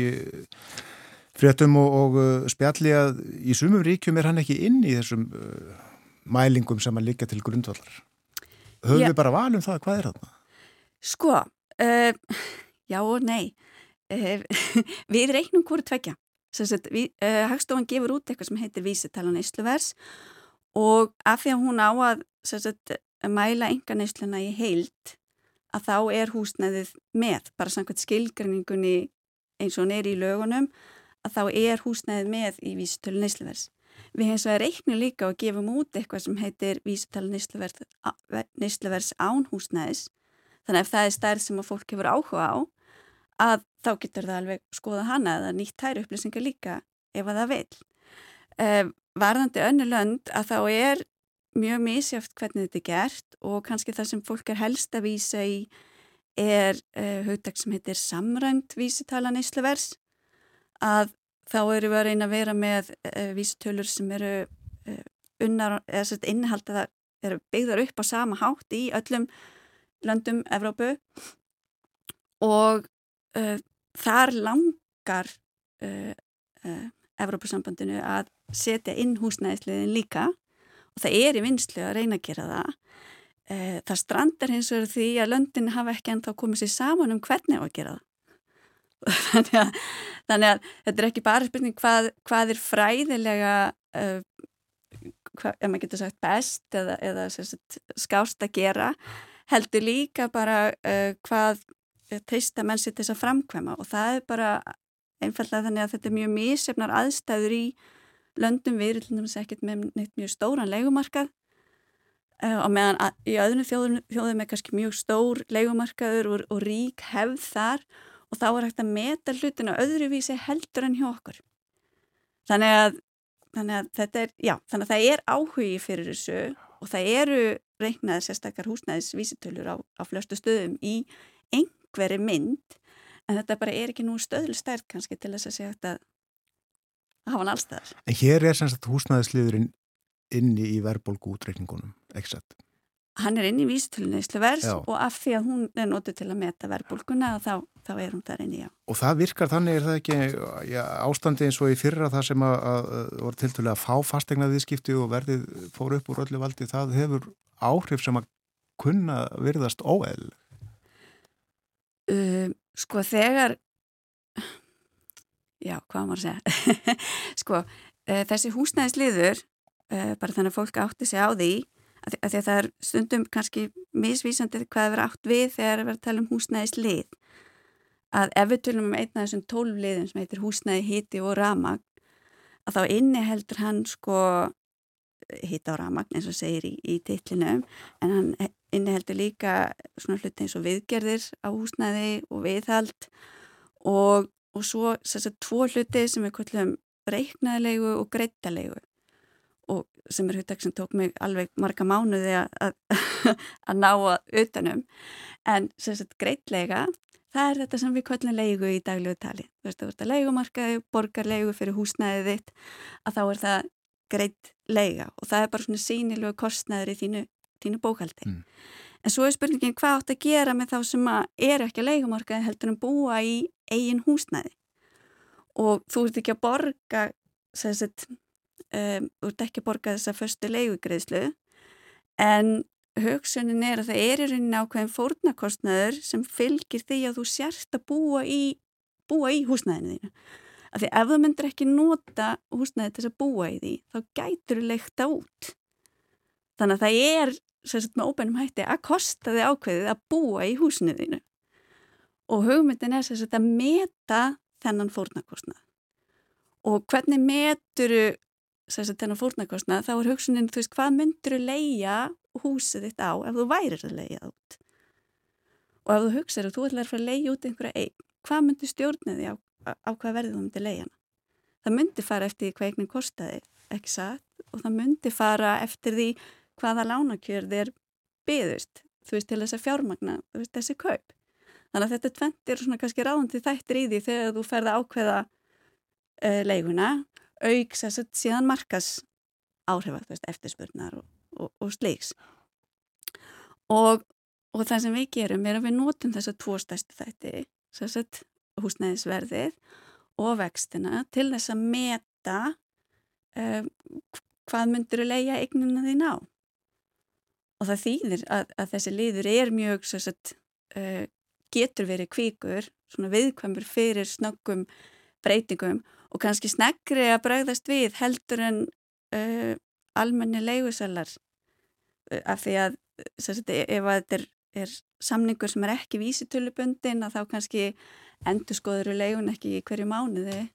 fréttum og, og uh, spjalli að í sumum ríkjum er hann ekki inn í þessum uh, mælingum sem að líka til grundvallar. Höfum Já. við bara valum það, hvað er það? Sko, já og nei. við reiknum hverju tvekja. Hagstofan gefur út eitthvað sem heitir vísitalan Ísluvers og af því að hún á að sagt, mæla enganeysluna í heilt að þá er húsnæðið með, bara samkvæmt skilgrinningunni eins og hún er í lögunum að þá er húsnæðið með í vísutölu neysluvers. Við svo að reikna líka og gefum út eitthvað sem heitir vísutölu neysluvers án húsnæðis þannig að ef það er stærð sem að fólk hefur áhuga á að þá getur það alveg skoða hana eða nýtt tæri upplýsingar líka ef að það vil. Uh, varðandi önnu lönd að þá er mjög misjáft hvernig þetta er gert og kannski það sem fólk er helst að vísa í er uh, hugdag sem heitir samrænt vísitala neysluvers að þá eru við að reyna að vera með uh, vísitölur sem eru uh, unnar, eða sérst innihald að það eru byggðar upp á sama hátt í öllum löndum Evrópu og þar langar Evrópusambandinu að setja inn húsnæðisliðin líka og það er í vinslu að reyna að gera það. Eh, það strandar hins vegar því að löndin hafa ekki ennþá komið sér saman um hvernig á að gera það. Þannig að, þannig að þetta er ekki bara spurning hvað, hvað er fræðilega, uh, hvað, ef maður getur sagt best eða, eða sagt, skást að gera, heldur líka bara uh, hvað teista menn sér til þess að framkvæma. Og það er bara einfallega þannig að þetta er mjög mísefnar aðstæður í löndum. Við erum ekkert með neitt mjög stóran leikumarkað uh, og meðan að, í öðrum þjóðum, þjóðum er kannski mjög stór leikumarkaður og, og rík hefð þar. og þá er hægt að meta hlutina öðruvísi heldur en hjá okkur. Þannig að, þannig að þetta er, já, þannig að það er áhugi fyrir þessu og það eru reiknaðir sérstakar húsnæðisvísitölur á, á flöstu stöðum í einhverju mynd en þetta bara er ekki nú stöðlstærk kannski til þess að segja að að hafa hann allstæðar. En hér er semst húsnæðisliðurinn inni í verðbólgu útreikningunum, ekki sett? Hann er inni í vísitölunni Ísluvers og af því að hún er notið til að meta verðbólguna þá, þá er hún þar inni, já. Og það virkar þannig, er það ekki já, ástandi eins og í fyrra það sem að, að voru tiltölu að fá fastegna viðskipti og verðið fóru upp úr öllu valdi, það hefur áhrif sem að kunna virðast óeil? Uh, sko þegar já, hvað maður að segja sko, uh, þessi húsnæðisliður uh, bara þannig að fólk átti sig á því að, að því að það er stundum kannski misvísandi hvað er átt við þegar við erum að tala um húsnæðislið. Að ef við tölum um einna þessum tólfliðum sem heitir húsnæði, hiti og ramagn að þá inniheldur hann sko hita og ramagn eins og segir í, í titlinum en hann inniheldur líka svona hluti eins og viðgerðir á húsnæði og viðhald og og svo þess að tvo hluti sem við kallum reiknaðilegu og greittalegu og sem er huttak sem tók mig alveg marga mánuði að, að ná að utanum en þess að greitlega það er þetta sem við kallum leigu í daglegu tali. Þú veist að þetta leigumarkaði, borgarleigu fyrir húsnæðið þitt að þá er það greitlega og það er bara svona sínilegu kostnæður í þínu, þínu bókaldi mm. En svo er spurningin hvað átt að gera með þá sem er ekki að leikumarkaði heldur en búa í eigin húsnæði? Og þú ert ekki að borga sett, um, þú ert ekki að borga þessa förstu leigugreðslu en hugsunin er að það er í rauninni ákveðin fórnarkostnaður sem fylgir því að þú sérst að búa í, búa í húsnæðinu þínu. Af því ef þú myndir ekki nota húsnæði til að búa í því þá gætur þú leikta út. Þannig að það er sagt, með óbænum hætti að kosta þið ákveðið að búa í húsinu þínu og hugmyndin er sagt, að meta þennan fórnarkostnað og hvernig meturu sagt, þennan fórnarkostnað þá er hugsunin þú veist hvað myndur þú leia húsið þitt á ef þú værir að leia út og ef þú hugsaður og þú ætlar að fara að leiða út einhverja eign, hvað myndir stjórnið því á, á hvað verðið þú myndir leiðana? Það myndir fara eftir hvað eignin kostiði, ekki satt, og það myndir fara eftir því hvaða lánakjörð er byðust, þú veist, til þess að fjármagna veist, þessi kaup. Þannig að þetta tventir svona kannski ráðandi þættir í því þegar þú ferða ákveða uh, leiguna, þess að síðan markas veist, eftirspurnar og, og, og sleiks. Og, og það sem við gerum er að við notum þess að tvo stærstu þætti, að húsnæðisverðið og vextina til þess að meta uh, hvað myndur að leia eignuna þín á. Og það þýðir að, að þessi liður er mjög sagt, uh, getur verið kvíkur, svona viðkvæmur fyrir snöggum breytingum og kannski sneggri að bregðast við heldur en uh, almenni leigusellar uh, af því að sagt, ef að þetta er, er samningur sem er ekki vísitölubundin að þá kannski endur skoður í leigun ekki í hverju mánuði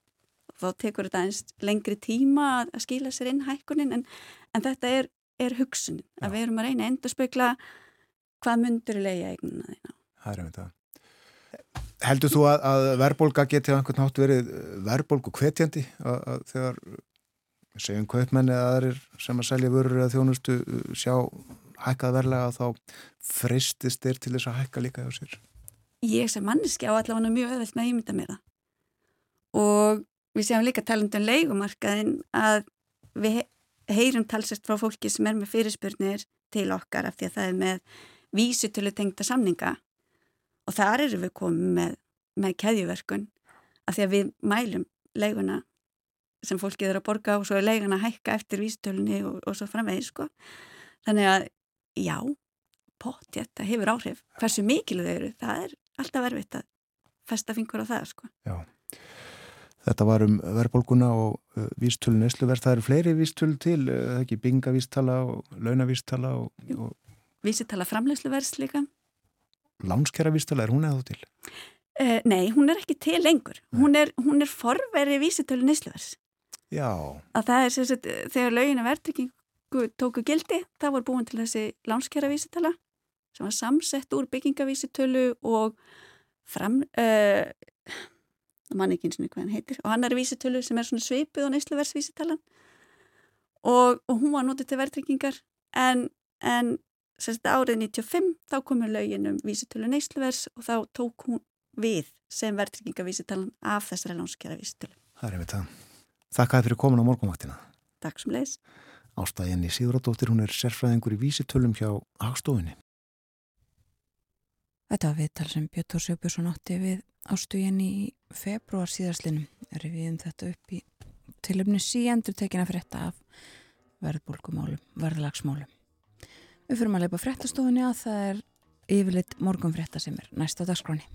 þá tekur þetta eins lengri tíma að skila sér inn hækkunin en, en þetta er, er hugsunin að við erum að reyna að endur spekla hvað myndur í leiða eignuna þína. Það er um þetta. Heldur þú að, að verðbólka geti á einhvern nátt verið verðbólku hvetjandi? Að, að þegar segjum kaupmenni eða aðrir sem að selja vörur eða þjónustu sjá hækkað verðlega að þá fristist þeir til þess að hækka líka hjá sér? Ég sem manneski á allavega mjög öðvöld með ímynda mér og við séum líka talandum leikumarkaðin að við heyrum talsast frá fólki sem er með fyrirspurnir til okkar af því að það er með vísutölu tengta samninga og þar eru við komið með, með keðjuverkun af því að við mælum leiguna sem fólkið eru að borga og svo er leiguna að hækka eftir vísutölunni og, og svo framvegið sko. Þannig að já, pott, þetta hefur áhrif. Hversu mikil þau eru, það er alltaf verfitt að festa fingur á það sko. Já. Þetta var um verðbólguna og uh, vístölu neysluverð. Það eru fleiri vístölu til, uh, ekki bingavístala og launavístala. Og, og... Vísitala framlegsluverðs líka. Lánskjara vístala, er hún eða þú til? Uh, nei, hún er ekki til lengur. Hún er, hún er forveri vísitölu neysluverðs. Já. Að það er sem sagt, þegar laugina verðtrykkingu tóku gildi, það voru búin til þessi lánskjara vísitala sem var samsett úr byggingavísitölu og fram... Uh, mann ekki eins og hvað hann heitir og hann er vísitölu sem er svona svipið og neysluversvísitalan og, og hún var notið til verðtryggingar en, en sérst, árið 95 þá komur lögin um vísitölu neysluvers og þá tók hún við sem verðtryggingavísitalan af þessari lánskjara vísitölu. Það er einmitt það. Þakkaði fyrir komin á morgunvaktina. Takk sem leis. Ástæðinni Sigurðardóttir, hún er sérfræðingur í vísitölum hjá Hagstofinni. Þetta var viðtal sem Björn Tór Sjöbjörnsson átti við ástugin í februar síðarslinum er við um þetta upp í tilöfni síendur tekina frétta af verðbólkumálum, verðlagsmálum. Við fyrir að leipa fréttastofunni að það er yfirleitt morgun frétta sem er næst á dagskráni.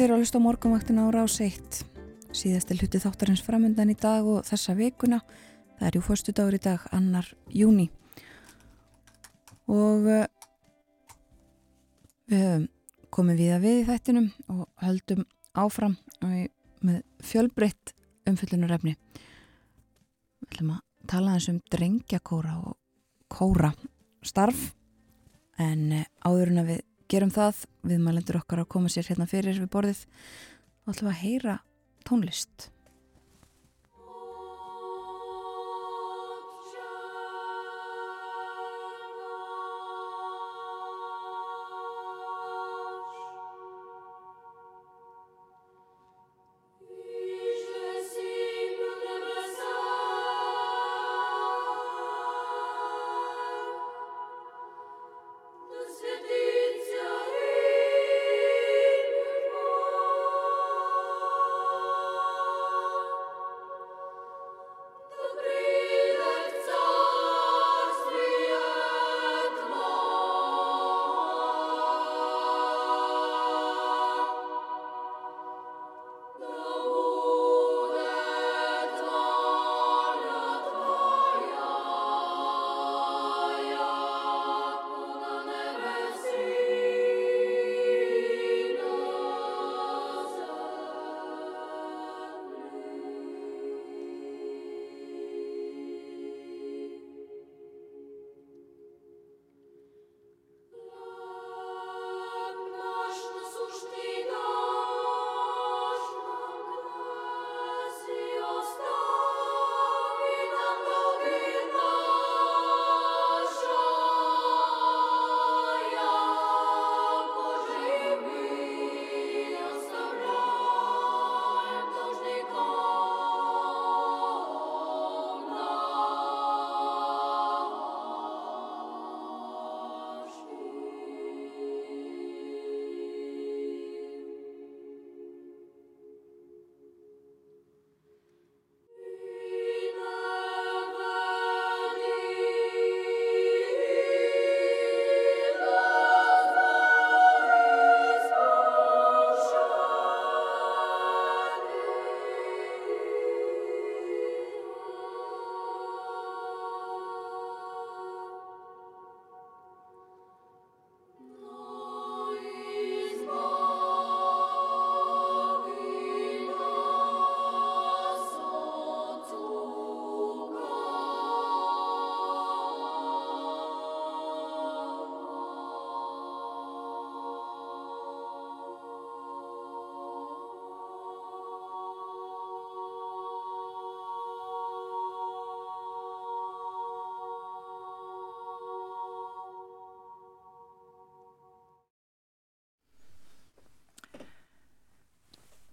Þeir að hlusta á morgunvaktina á rás 1 síðastil hluti þáttarins framöndan í dag og þessa vikuna. Það er jú fyrstu dagur í dag, annar júni og uh, við komið við að við í þættinum og höldum áfram með fjölbreytt umfyllunarefni við ætlum að tala eins um drengjakóra og kóra starf. En uh, áður en að við gerum það, við mælendur okkar að koma sér hérna fyrir við borðið og ætlum að heyra tónlist.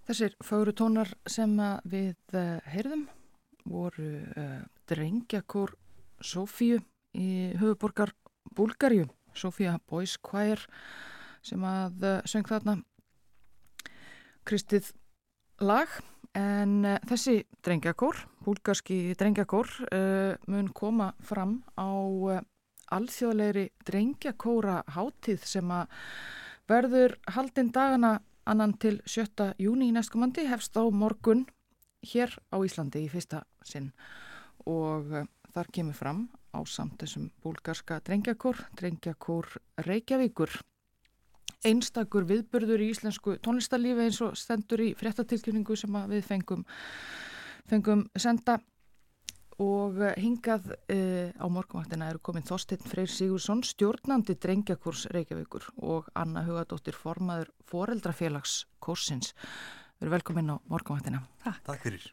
Þessir fagru tónar sem við uh, heyrðum voru uh, drengjakór Sofíu í höfuborgar Búlgarju, Sofía Boys Choir sem að uh, söng þarna Kristið lag. En þessi drengjakór, búlgarski drengjakór mun koma fram á alþjóðleiri drengjakóra hátíð sem að verður haldinn dagana annan til 7. júni í næstkomandi hefst á morgun hér á Íslandi í fyrsta sinn og uh, þar kemur fram á samt þessum búlgarska drengjakór, drengjakór Reykjavíkur. Einstakur viðbörður í íslensku tónlistarlífi eins og stendur í fréttatilkynningu sem við fengum, fengum senda og eh, hingað uh, á morgunvaktina eru komin Þorstein Freyr Sigursson, stjórnandi drengjakurs Reykjavíkur og Anna Hugadóttir, formaður foreldrafélags kursins. Við erum velkomin á morgunvaktina. Takk. Takk fyrir.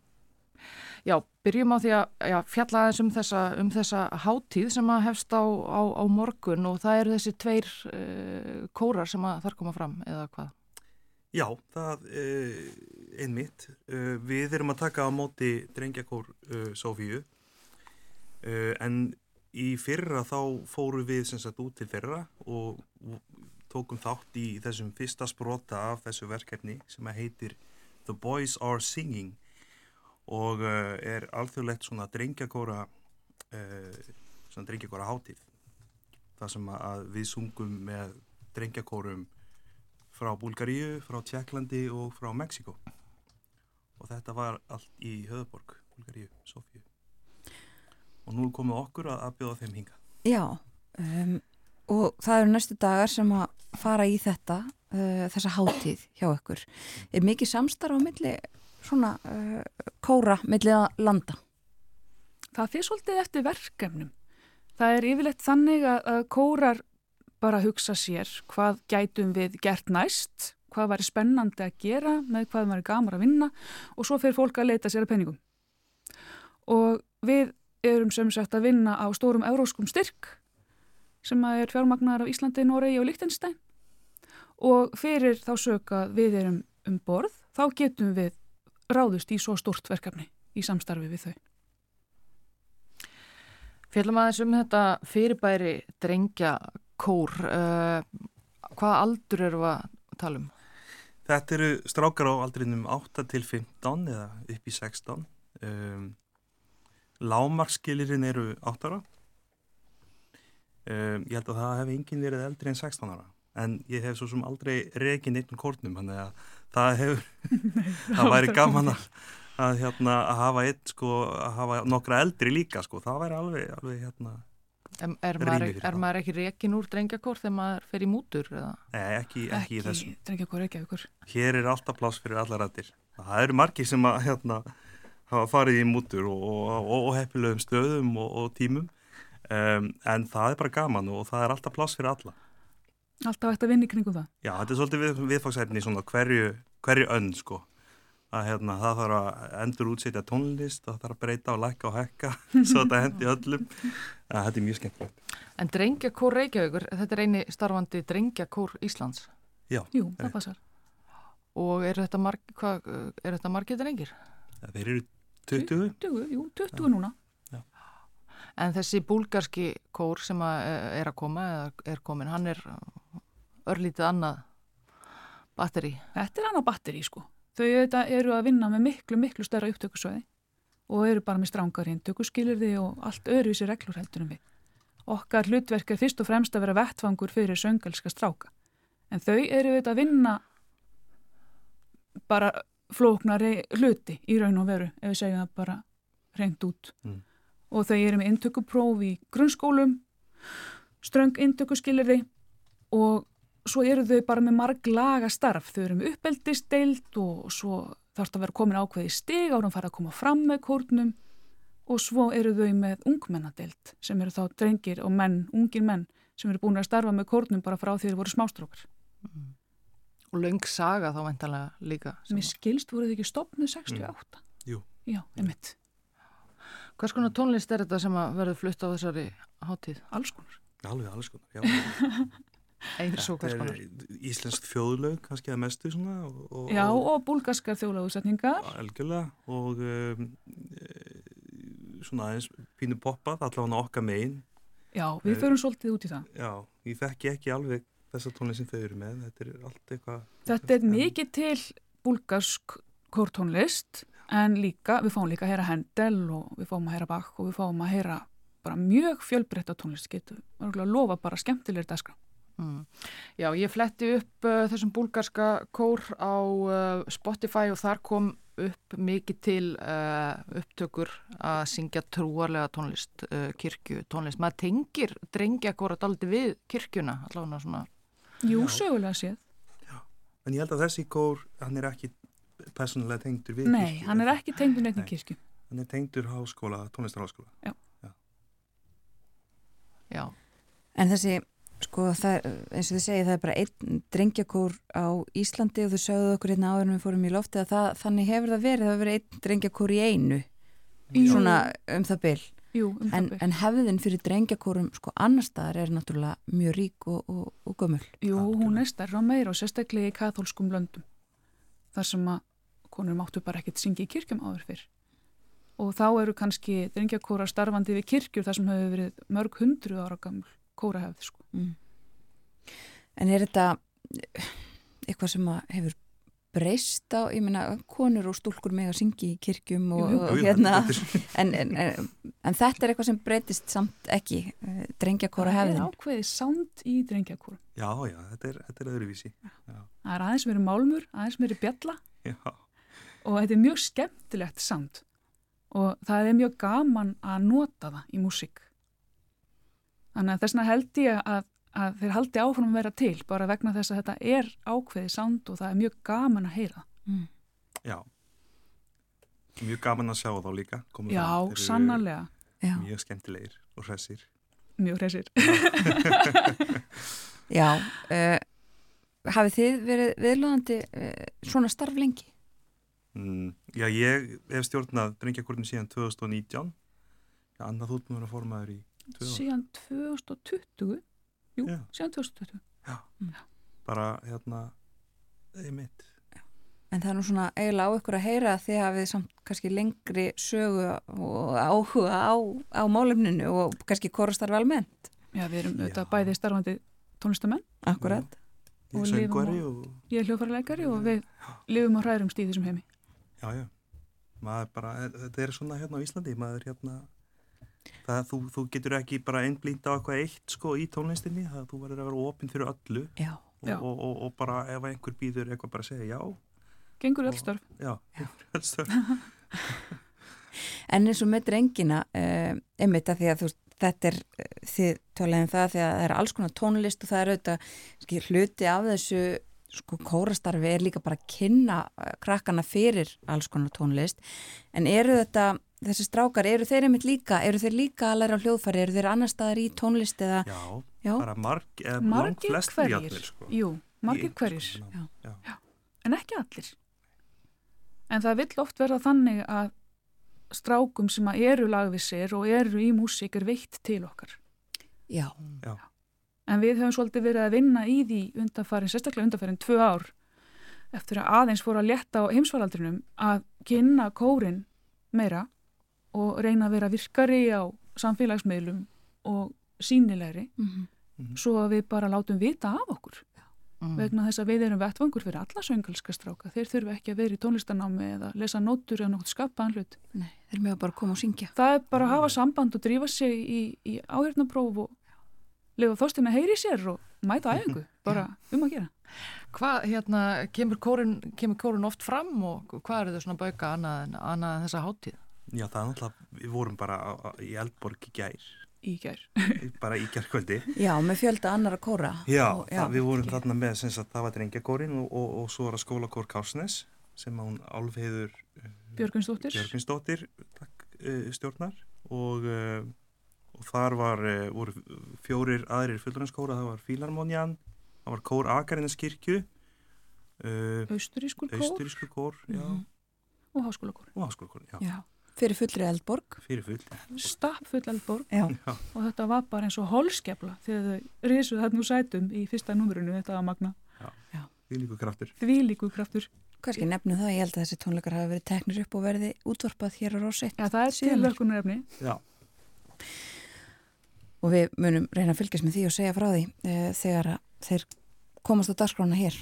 Já, byrjum á því að já, fjalla aðeins um þessa, um þessa háttíð sem að hefst á, á, á morgun og það eru þessi tveir uh, kórar sem að þar koma fram eða hvað? Já, það er einmitt. Við erum að taka á móti drengjakór Sofíu Uh, en í fyrra þá fóru við sem sagt út til fyrra og tókum þátt í þessum fyrsta sprota af þessu verkefni sem heitir The Boys Are Singing og uh, er alþjóðlegt svona drengjakóra uh, svona drengjakóra hátíð. Það sem að við sungum með drengjakórum frá Búlgaríu, frá Tjekklandi og frá Mexiko og þetta var allt í Höðborg, Búlgaríu, Sofíu. Og nú komið okkur að, að bjóða þeim hinga. Já, um, og það eru næstu dagar sem fara í þetta, uh, þessa hátíð hjá ykkur. Er mikið samstarf á milli svona uh, kóra milli að landa? Það fyrir svolítið eftir verkefnum. Það er yfirleitt þannig að, að kórar bara hugsa sér hvað gætum við gert næst, hvað væri spennandi að gera, með hvað væri gamar að vinna og svo fyrir fólk að leita sér að penningum. Og við erum sem sagt að vinna á stórum euróskum styrk sem er fjármagnar af Íslandi, Noregi og Líktenstein og fyrir þá söka við erum um borð, þá getum við ráðust í svo stort verkefni í samstarfi við þau. Fjallum aðeins um þetta fyrirbæri drengja kór, uh, hvaða aldur eru að tala um? Þetta eru strákar á aldrinum 8 til 15 eða upp í 16. Um, Lámarskilirinn eru 8 ára. Um, ég held að það hef enginn verið eldri en 16 ára. En ég hef svo sem aldrei reygin einnum kórnum, þannig að það hefur, það væri gaman að að, hérna, að hafa einn sko, að hafa nokkra eldri líka sko, það væri alveg, alveg hérna En er maður, er maður ekki rekin úr drengjakór þegar maður fer í mútur? Nei, ekki, ekki, ekki í ykkur. Hér er alltaf pláss fyrir allar rættir. Það eru margi sem að hérna, hafa farið í mútur og, og, og, og heppilegum stöðum og tímum um, en það er bara gaman og það er alltaf pláss fyrir alla. Alltaf ætti að vinna í kringum það? Já, þetta er svolítið við, viðfagsætni í svona hverju, hverju önn sko að hérna, það þarf að endur útsetja tónlist það þarf að breyta og lækka og hekka svo þetta hendi öllum að þetta er mjög skemmtilegt En Drengjakór Reykjavíkur, þetta er eini starfandi Drengjakór Íslands Já, Jú, það passar Og er þetta, marg, hva, er þetta margir drengir? Ja, þeir eru 20 20, jú, 20 Já. núna Já. En þessi búlgarski kór sem að er að koma eða er komin, hann er örlítið annað batteri Þetta er annað batteri sko Þau eru að vinna með miklu, miklu stærra upptökusvæði og eru bara með strángar hinn, tökuskilirði og allt öðruvísi reglur heldur um við. Okkar hlutverk er fyrst og fremst að vera vettfangur fyrir söngalska stráka. En þau eru auðvitað að vinna bara flóknari hluti í raun og veru, ef við segjum það bara reynd út. Mm. Og þau eru með intökupróf í grunnskólum, ströng intökuskilirði og svo eru þau bara með marg laga starf, þau eru með uppeldisteild og svo þarf það að vera komin ákveði stig árum fara að koma fram með kórnum og svo eru þau með ungmennadeild sem eru þá drengir og menn, ungir menn sem eru búin að starfa með kórnum bara frá því þeir voru smástrókar. Mm. Og laung saga þá veintalega líka. Mér skilst voruð þið ekki stopnuð 68? Mm. Jú. Já, emitt. Hvers konar tónlist er þetta sem að verður flutt á þessari hátíð? Alls konar. Alveg alls konar, já. Íslensk þjóðlaug kannski að mestu svona. Og, og, Já og búlgarskar þjóðlaugusetningar. Algjörlega og um, svona aðeins pínu poppað allavega okkar megin. Já við förum svolítið út í það. Já ég þekki ekki alveg þessa tónlist sem þau eru með. Þetta er allt eitthvað. Þetta er mikið til búlgarsk kórtónlist en líka við fáum líka að heyra Hendel og við fáum að heyra Bach og við fáum að heyra bara mjög fjölbreytta tónlist getur. Að lofa bara skemmtilegir dagskrá. Mm. Já, ég fletti upp uh, þessum búlgarska kór á uh, Spotify og þar kom upp mikið til uh, upptökur að syngja trúarlega tónlist, uh, kirkju tónlist. Maður tengir drengja kóra daldi við kirkjuna, allavega svona. Jú, sögulega séð. Já, en ég held að þessi kór, hann er ekki personlega tengdur við Nei, kirkju. Nei, hann er ekki tengdur neitt í kirkju. Hann er tengdur háskóla, tónlistarháskóla. Já. Já. Já. En þessi Sko það, eins og þið segið, það er bara einn drengjakór á Íslandi og þú sögðu okkur hérna áður en við fórum í lofti að það, þannig hefur það verið, það hefur verið einn drengjakór í einu, Jú. svona um það byll. Jú, um en. En hefðin fyrir drengjakórum sko annar staðar er náttúrulega mjög rík og, og, og gömul. Jú, hún er stærra meira og sérstaklega í katholskum löndum. Þar sem að konur máttu bara ekkert syngja í kirkjum áður fyrr. Og þá eru kannski drengjakóra starfandi við kirkjur þar sem hefur verið mörg hundru ára gamul kórahefð sko. Mm. En er þetta eitthvað sem hefur breyst á, ég meina, konur og stúlkur með að syngja í kirkjum og, jú, jú. og hérna, en, en, en, en þetta er eitthvað sem breytist samt ekki, eh, drengjakóra hefðin. Það er ákveðið samt í drengjakóra. Já, já, þetta er, þetta er öðruvísi. Já. Það er aðeins verið málmur, aðeins verið bjalla já. og þetta er mjög skemmtilegt samt og það er mjög gaman að nota það í músík. Þannig að þessna held ég að að þeir haldi áfram að vera til bara vegna þess að þetta er ákveði sánd og það er mjög gaman að heyra mm. Já mjög gaman að sjá þá líka Já, sannarlega Mjög skemmtilegir og hressir Mjög hressir Já, uh, hafið þið verið viðlóðandi uh, svona starf lengi? Mm, já, ég hef stjórnað drengjakortin síðan 2019. Já, annað þú ert mjög að formaður í. Síðan 2020? Jú, Já. síðan 2020. Bara, hérna, einmitt. En það er nú svona eiginlega á ykkur að heyra að þið hafið samt kannski lengri sögu og áhuga á, á málefninu og kannski korastarfi almennt. Já, við erum Já. auðvitað bæði starfandi tónlistamenn. Akkurat. Ég Og er á- og, Ég er hljófarleikari og við lifum og hrærumst í þessum heimi. já, já. Maður bara, þetta er svona hérna á Íslandi, maður hérna, það, þú, þú getur ekki bara einblínt á eitthvað eitt sko í tónlistinni, það þú verður að vera opinn fyrir öllu Já. og, Já. og, og, og bara ef einhver býður eitthvað bara segja já, Gengur öll Og- störf. já, öll störf. En eins og með drengina, uh, einmitt að því að þú veist, þetta er, uh, þið töluðum það því að það er alls konar tónlist og það er auðvitað, skil, hluti af þessu, sko, kórastarfi er líka bara að kynna uh, krakkana fyrir alls konar tónlist. En eru þetta, þessi strákar, eru þeir einmitt líka, eru þeir líka að læra hljóðfæri, eru þeir annar staðar í tónlist eða, Já, já, bara marg, eða Margir langflestir hverjir. jafnvel, sko. Jú, margir Í hverjir. konar nám. Já. En ekki allir. En það vill oft verða þannig að strákum sem að eru lagvissir og eru í músík er veitt til okkar. já, En við höfum svolítið verið að vinna í því undanfærin, sérstaklega undanfærin tvö ár eftir að aðeins fór að létta á heimsvaraldrinum að kynna kórin meira og reyna að vera virkari á samfélagsmiðlum og sínilegri mm svo að við bara látum vita af okkur Mm. vegna þess að við erum vettvangur fyrir alla söngalska stráka. Þeir þurfu ekki að vera í tónlistanámi eða lesa nótur eða nokkuð skapaðan hlut. nei, þeir mjög bara koma og syngja. Það er bara að hafa samband og drífa sig í, í áhjörnapróf og lifa þóstum að heyri sér og mæta á æfingu, bara um að gera. Hvað, hérna, kemur kórin, kemur kórin oft fram og hvað eru þau svona bauka annað en, annað en þessa hátíð? Já, það er náttúrulega, við vorum bara á, á, í Eldborg í gær, Í gær. bara í gærkvöldi. Já, með fjölda annar að kóra. Já, Og- það, við vorum þarna með sem sagt, það var drengjakórin og, og, og svo er að skólakór Kársnes sem hún Álfheiður Björgvinsdóttir. Björgvinsdóttir takk, uh, stjórnar og, uh, og þar var, uh, voru fjórir aðrir fullurinnskóra, það var Fílarmónjan, það var kór Akarinnes kirkju, uh, Austurískur kór Austurísku kór, já, Mhm. og háskólakór. og háskólakórin, já, Já, fyrir fullri eldborg. fyrir full. Stapp full eldborg Já. Já, og þetta var bara eins og holskefla þegar þau risu þarna úr sætum í fyrsta númurinu, þetta var magna. því líku kraftur. Því líku kraftur. Kannski nefnum það, ég held að þessi tónleikar hafi verið teknir upp og verði útvarpað hér á Rósitt. Já, það er til Síðan er. lökunarefni. Já, Og við munum reyna að fylgjast með því og segja frá því uh, þegar að þeir komast á dagskrána hér.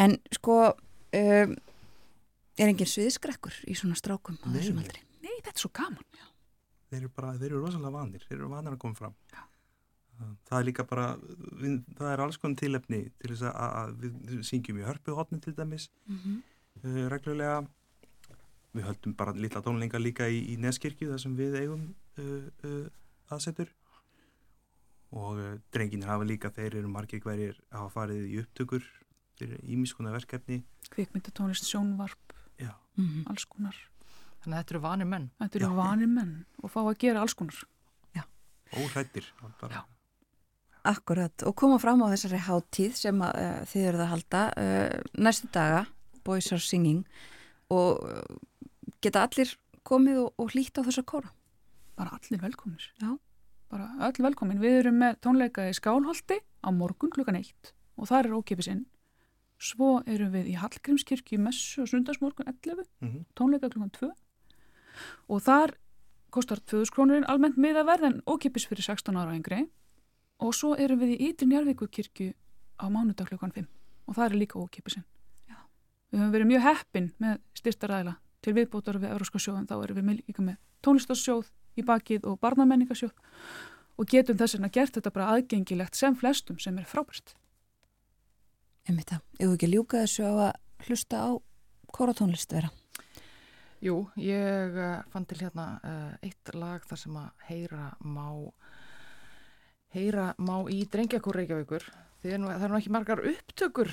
En sko, um, er engin sviðskrekkur í svona strákum á Nei. þessum aldri? Nei, þetta er svo gaman. þeir eru bara, þeir eru rosalega vanir, þeir eru vanir að koma fram. Það er líka bara, við, það er alls konar tilefni til þess að, að við syngjum í hörpuhotni til dæmis, Mm -hmm. uh, reglulega. Við höldum bara litla tónleika líka í, í Neskirkju þar sem við eigum uh, uh, aðsetur. Og uh, drengin hafa líka, þeir eru margir hverjir að hafa farið í upptökur fyrir ímiskona verkefni. Kvikmyndatónlist, sjónvarp, Já, alls konar. Þannig að þetta eru vanir menn. Þetta eru vanir menn og fá að gera alls konar. óhættir. Bara, Já. Akkurat, og koma fram á þessari hátíð sem að, uh, þið eruð að halda uh, næstu daga, Boys Are Singing og uh, geta allir komið og, og hlýtt á þessa kóra. Bara allir velkominir. Já. Bara öll velkomin. Við erum með tónleika í Skálholti á morgun klukkan eitt og það er ókipis inn. Svo erum við í Hallgrímskirkju í messu og sundarsmorgun 11, mm tónleika klukkan 2 og þar kostar 2000 krónurinn almennt miðaverð en ókipis fyrir 16 ára og yngri. Og svo erum við í Ytri Njarvíkurkirkju á mánudag klukkan 5 og það er líka ókipisinn. Við höfum verið mjög heppin með styrtaræðila til viðbótar við Európska sjóðum, þá erum við með- líka með tónlistarsjóð í bakið og barnamenningasjóð og getum þess vegna gert þetta bara aðgengilegt sem flestum sem er frábært. Ef þú ekki ljúka þessu á að hlusta á kóratónlist vera. Jú, ég uh, fann til hérna uh, eitt lag þar sem að heyra má heyra má í drengjakór Reykjavíkur. Er það er nú ekki margar upptökur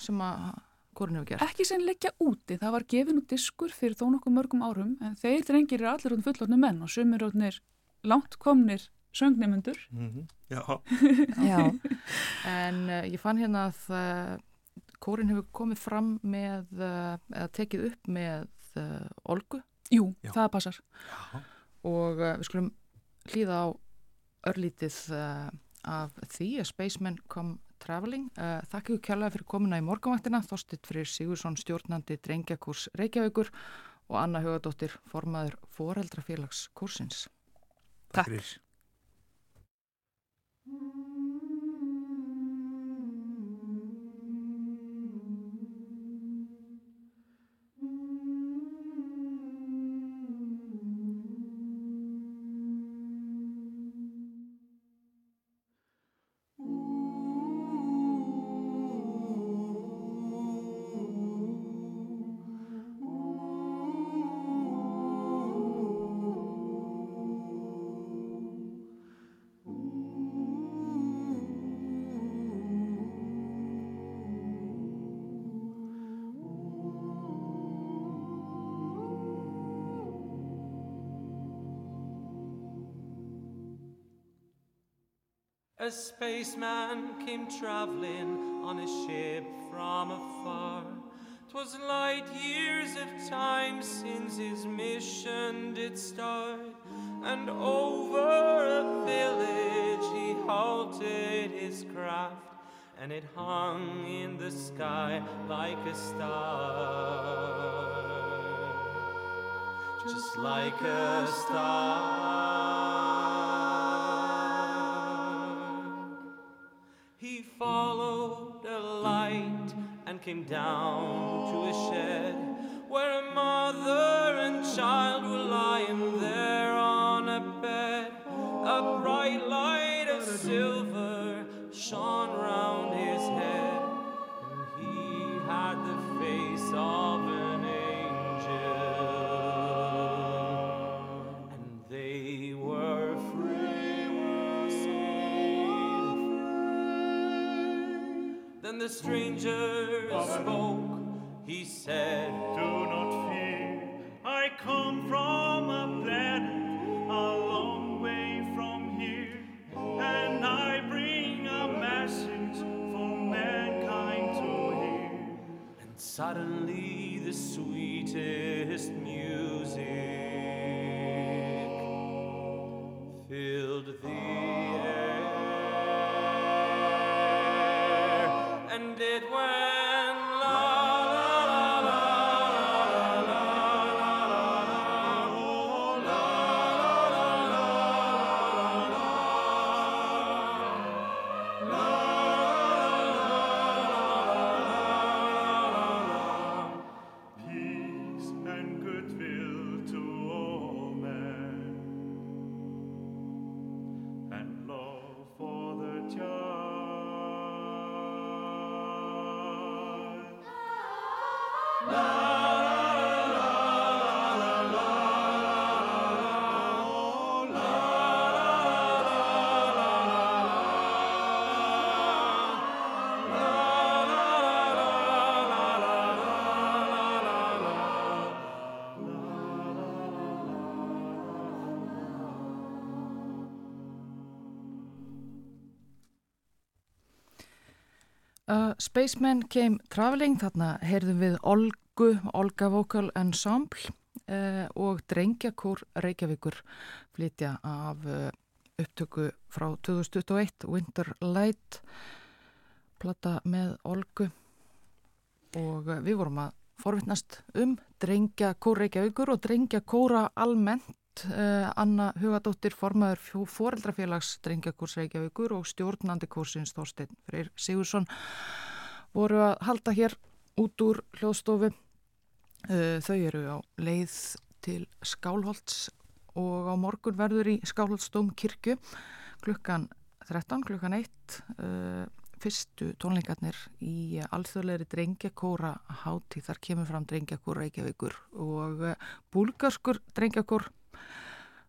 sem að kórin hefur gert. Ekki sem leggja úti, það var gefin út diskur fyrir þó nokkuð mörgum árum en þeir drengir eru allir út fullotni menn og sumir langt komnir söngnemundur. Mm -hmm. Já. Já. En uh, ég fann hérna að uh, kórin hefur komið fram með, uh, eða tekið upp með Olgu. Jú, Já. það passar. Já. Og við skulum hlýða á örlítið af því að Spaceman Come Traveling. Þakk ykkur kjærlega fyrir komuna í morgunvaktina. Þorstitt fyrir Sigursson stjórnandi drengjakurs Reykjavíkur og Anna Hugadóttir formaður foreldrafélags kursins. Takk fyrir. A spaceman came traveling on a ship from afar. 'Twas light years of time since his mission did start, and over a village he halted his craft, and it hung in the sky like a star, just like a star. Came down to a shed where a mother and child were lying there on a bed. A bright light of silver shone round the stranger spoke. He said, Do not fear. I come from a planet a long way from here, and I bring a message for mankind to hear. And suddenly the sweetest music filled the Spaceman Came Traveling, þarna heyrðum við Olgu, Olga Vocal Ensemble uh, og Drengjakór Reykjavíkur flytja af uh, upptöku frá 2021, Winter Light, plata með Olgu. Og uh, við vorum að forvittnast um Drengjakór Reykjavíkur og Drengjakóra almennt. Uh, Anna Hugadóttir, formaður foreldrafélags Drengjakurs Reykjavíkur og stjórnandi kursins Þorstein Freyr Sigursson voru að halda hér út úr hljóðstofu. Uh, þau eru á leið til Skálholts og á morgun verður í Skálholtsdóm kirkju klukkan 13, klukkan 1. Uh, fyrstu tónleikarnir í alþjóðleiri drengjakóra háti. Þar kemur fram Drengjakór Reykjavíkur og búlgarskur Drengjakór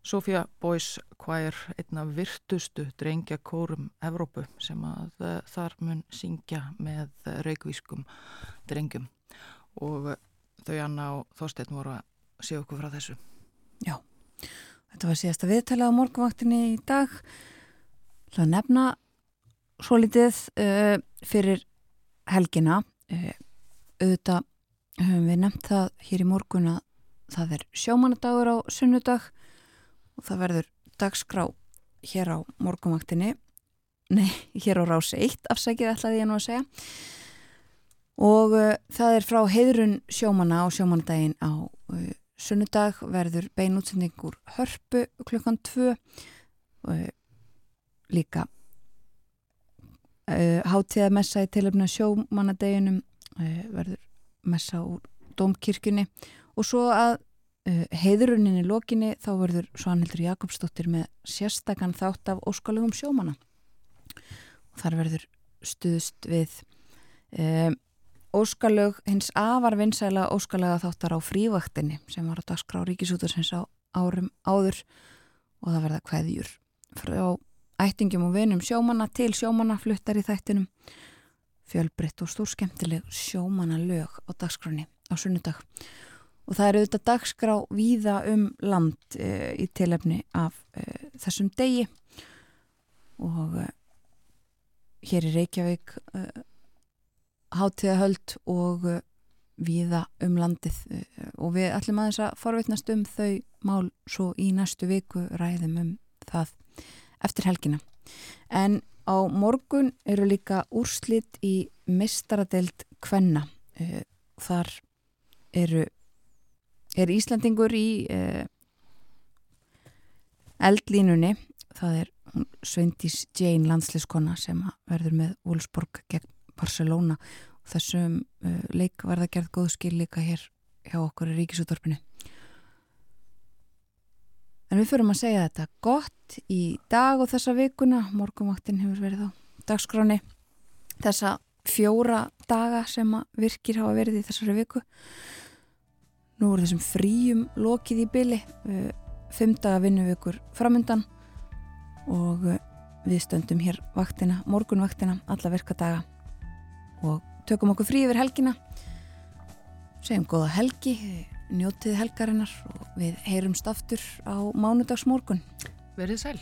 Sofia Boys Choir, einna virtustu drengjakórum Evrópu sem að uh, þar mun syngja með uh, reykvískum drengjum og uh, þau Anna og Þorstein voru að sé okkur frá þessu. Já, Þetta var síðasta viðtala á morgunvaktinni í dag. Það nefna svo litið uh, fyrir helgina. Uh, auðvitað höfum við nefnt það hér í morgun að það er sjómanadagur á sunnudag það verður dagskrá hér á morgunvaktinni. Nei, hér á rási 1 afsækið ætlaði ég nú að segja. Og uh, það er frá heiðrun sjómana á sjómanadaginn á uh, sunnudag verður beinútsendingur hörpu klukkan 2 og líka uh, hátíðamessa í tilöfna sjómanadeginum uh, verður messa úr domkirkjunni og svo að uh, heiðruninni lokinni þá verður Svanhildur Jakobsdóttir með sérstakann þátt af óskalugum sjómana og þar verður stuðst við um óskalög hins afar vinsæla óskalega þáttar á frívaktinni sem var á dagskrá ríkisútarsins á árum áður og það verða hveðjur frá ættingum og vinum sjómanna til sjómanna fluttar í þættinum. Fjölbreytt og stór skemmtileg sjómanna lög á dagskráni á sunnudag. og það eru auðvitað dagskrá víða um land e, í tilefni af e, þessum degi og e, hér í Reykjavík hátíðahöld og viða um landið og við ætlum aðeins að forveitnast um þau mál svo í næstu viku ræðum um það eftir helgina. En á morgun eru líka úrslit í mistaradelt kvenna. Þar eru er Íslandingur í eldlínunni það er Sveindís Jane landsliskona sem verður með Wolfsburg gegn Barcelona. Og þessum uh, leik var það gerð góð skil líka hér hjá okkur í ríkisútorpinu en við fyrum að segja þetta gott í dag og þessa vikuna. Morgumaktin hefur verið á dagskráni þessa fjóra daga sem virkir hafa verið í þessari viku nú er þessum fríum lokið í byli fimm daga vinnuvikur framöndan og við stöndum hér vaktina, morgunvaktina alla virkadaga og tökum okkur frí yfir helgina segjum góða helgi njótið helgarinnar og við heyrumst aftur á mánudagsmorgun. Verðið sæl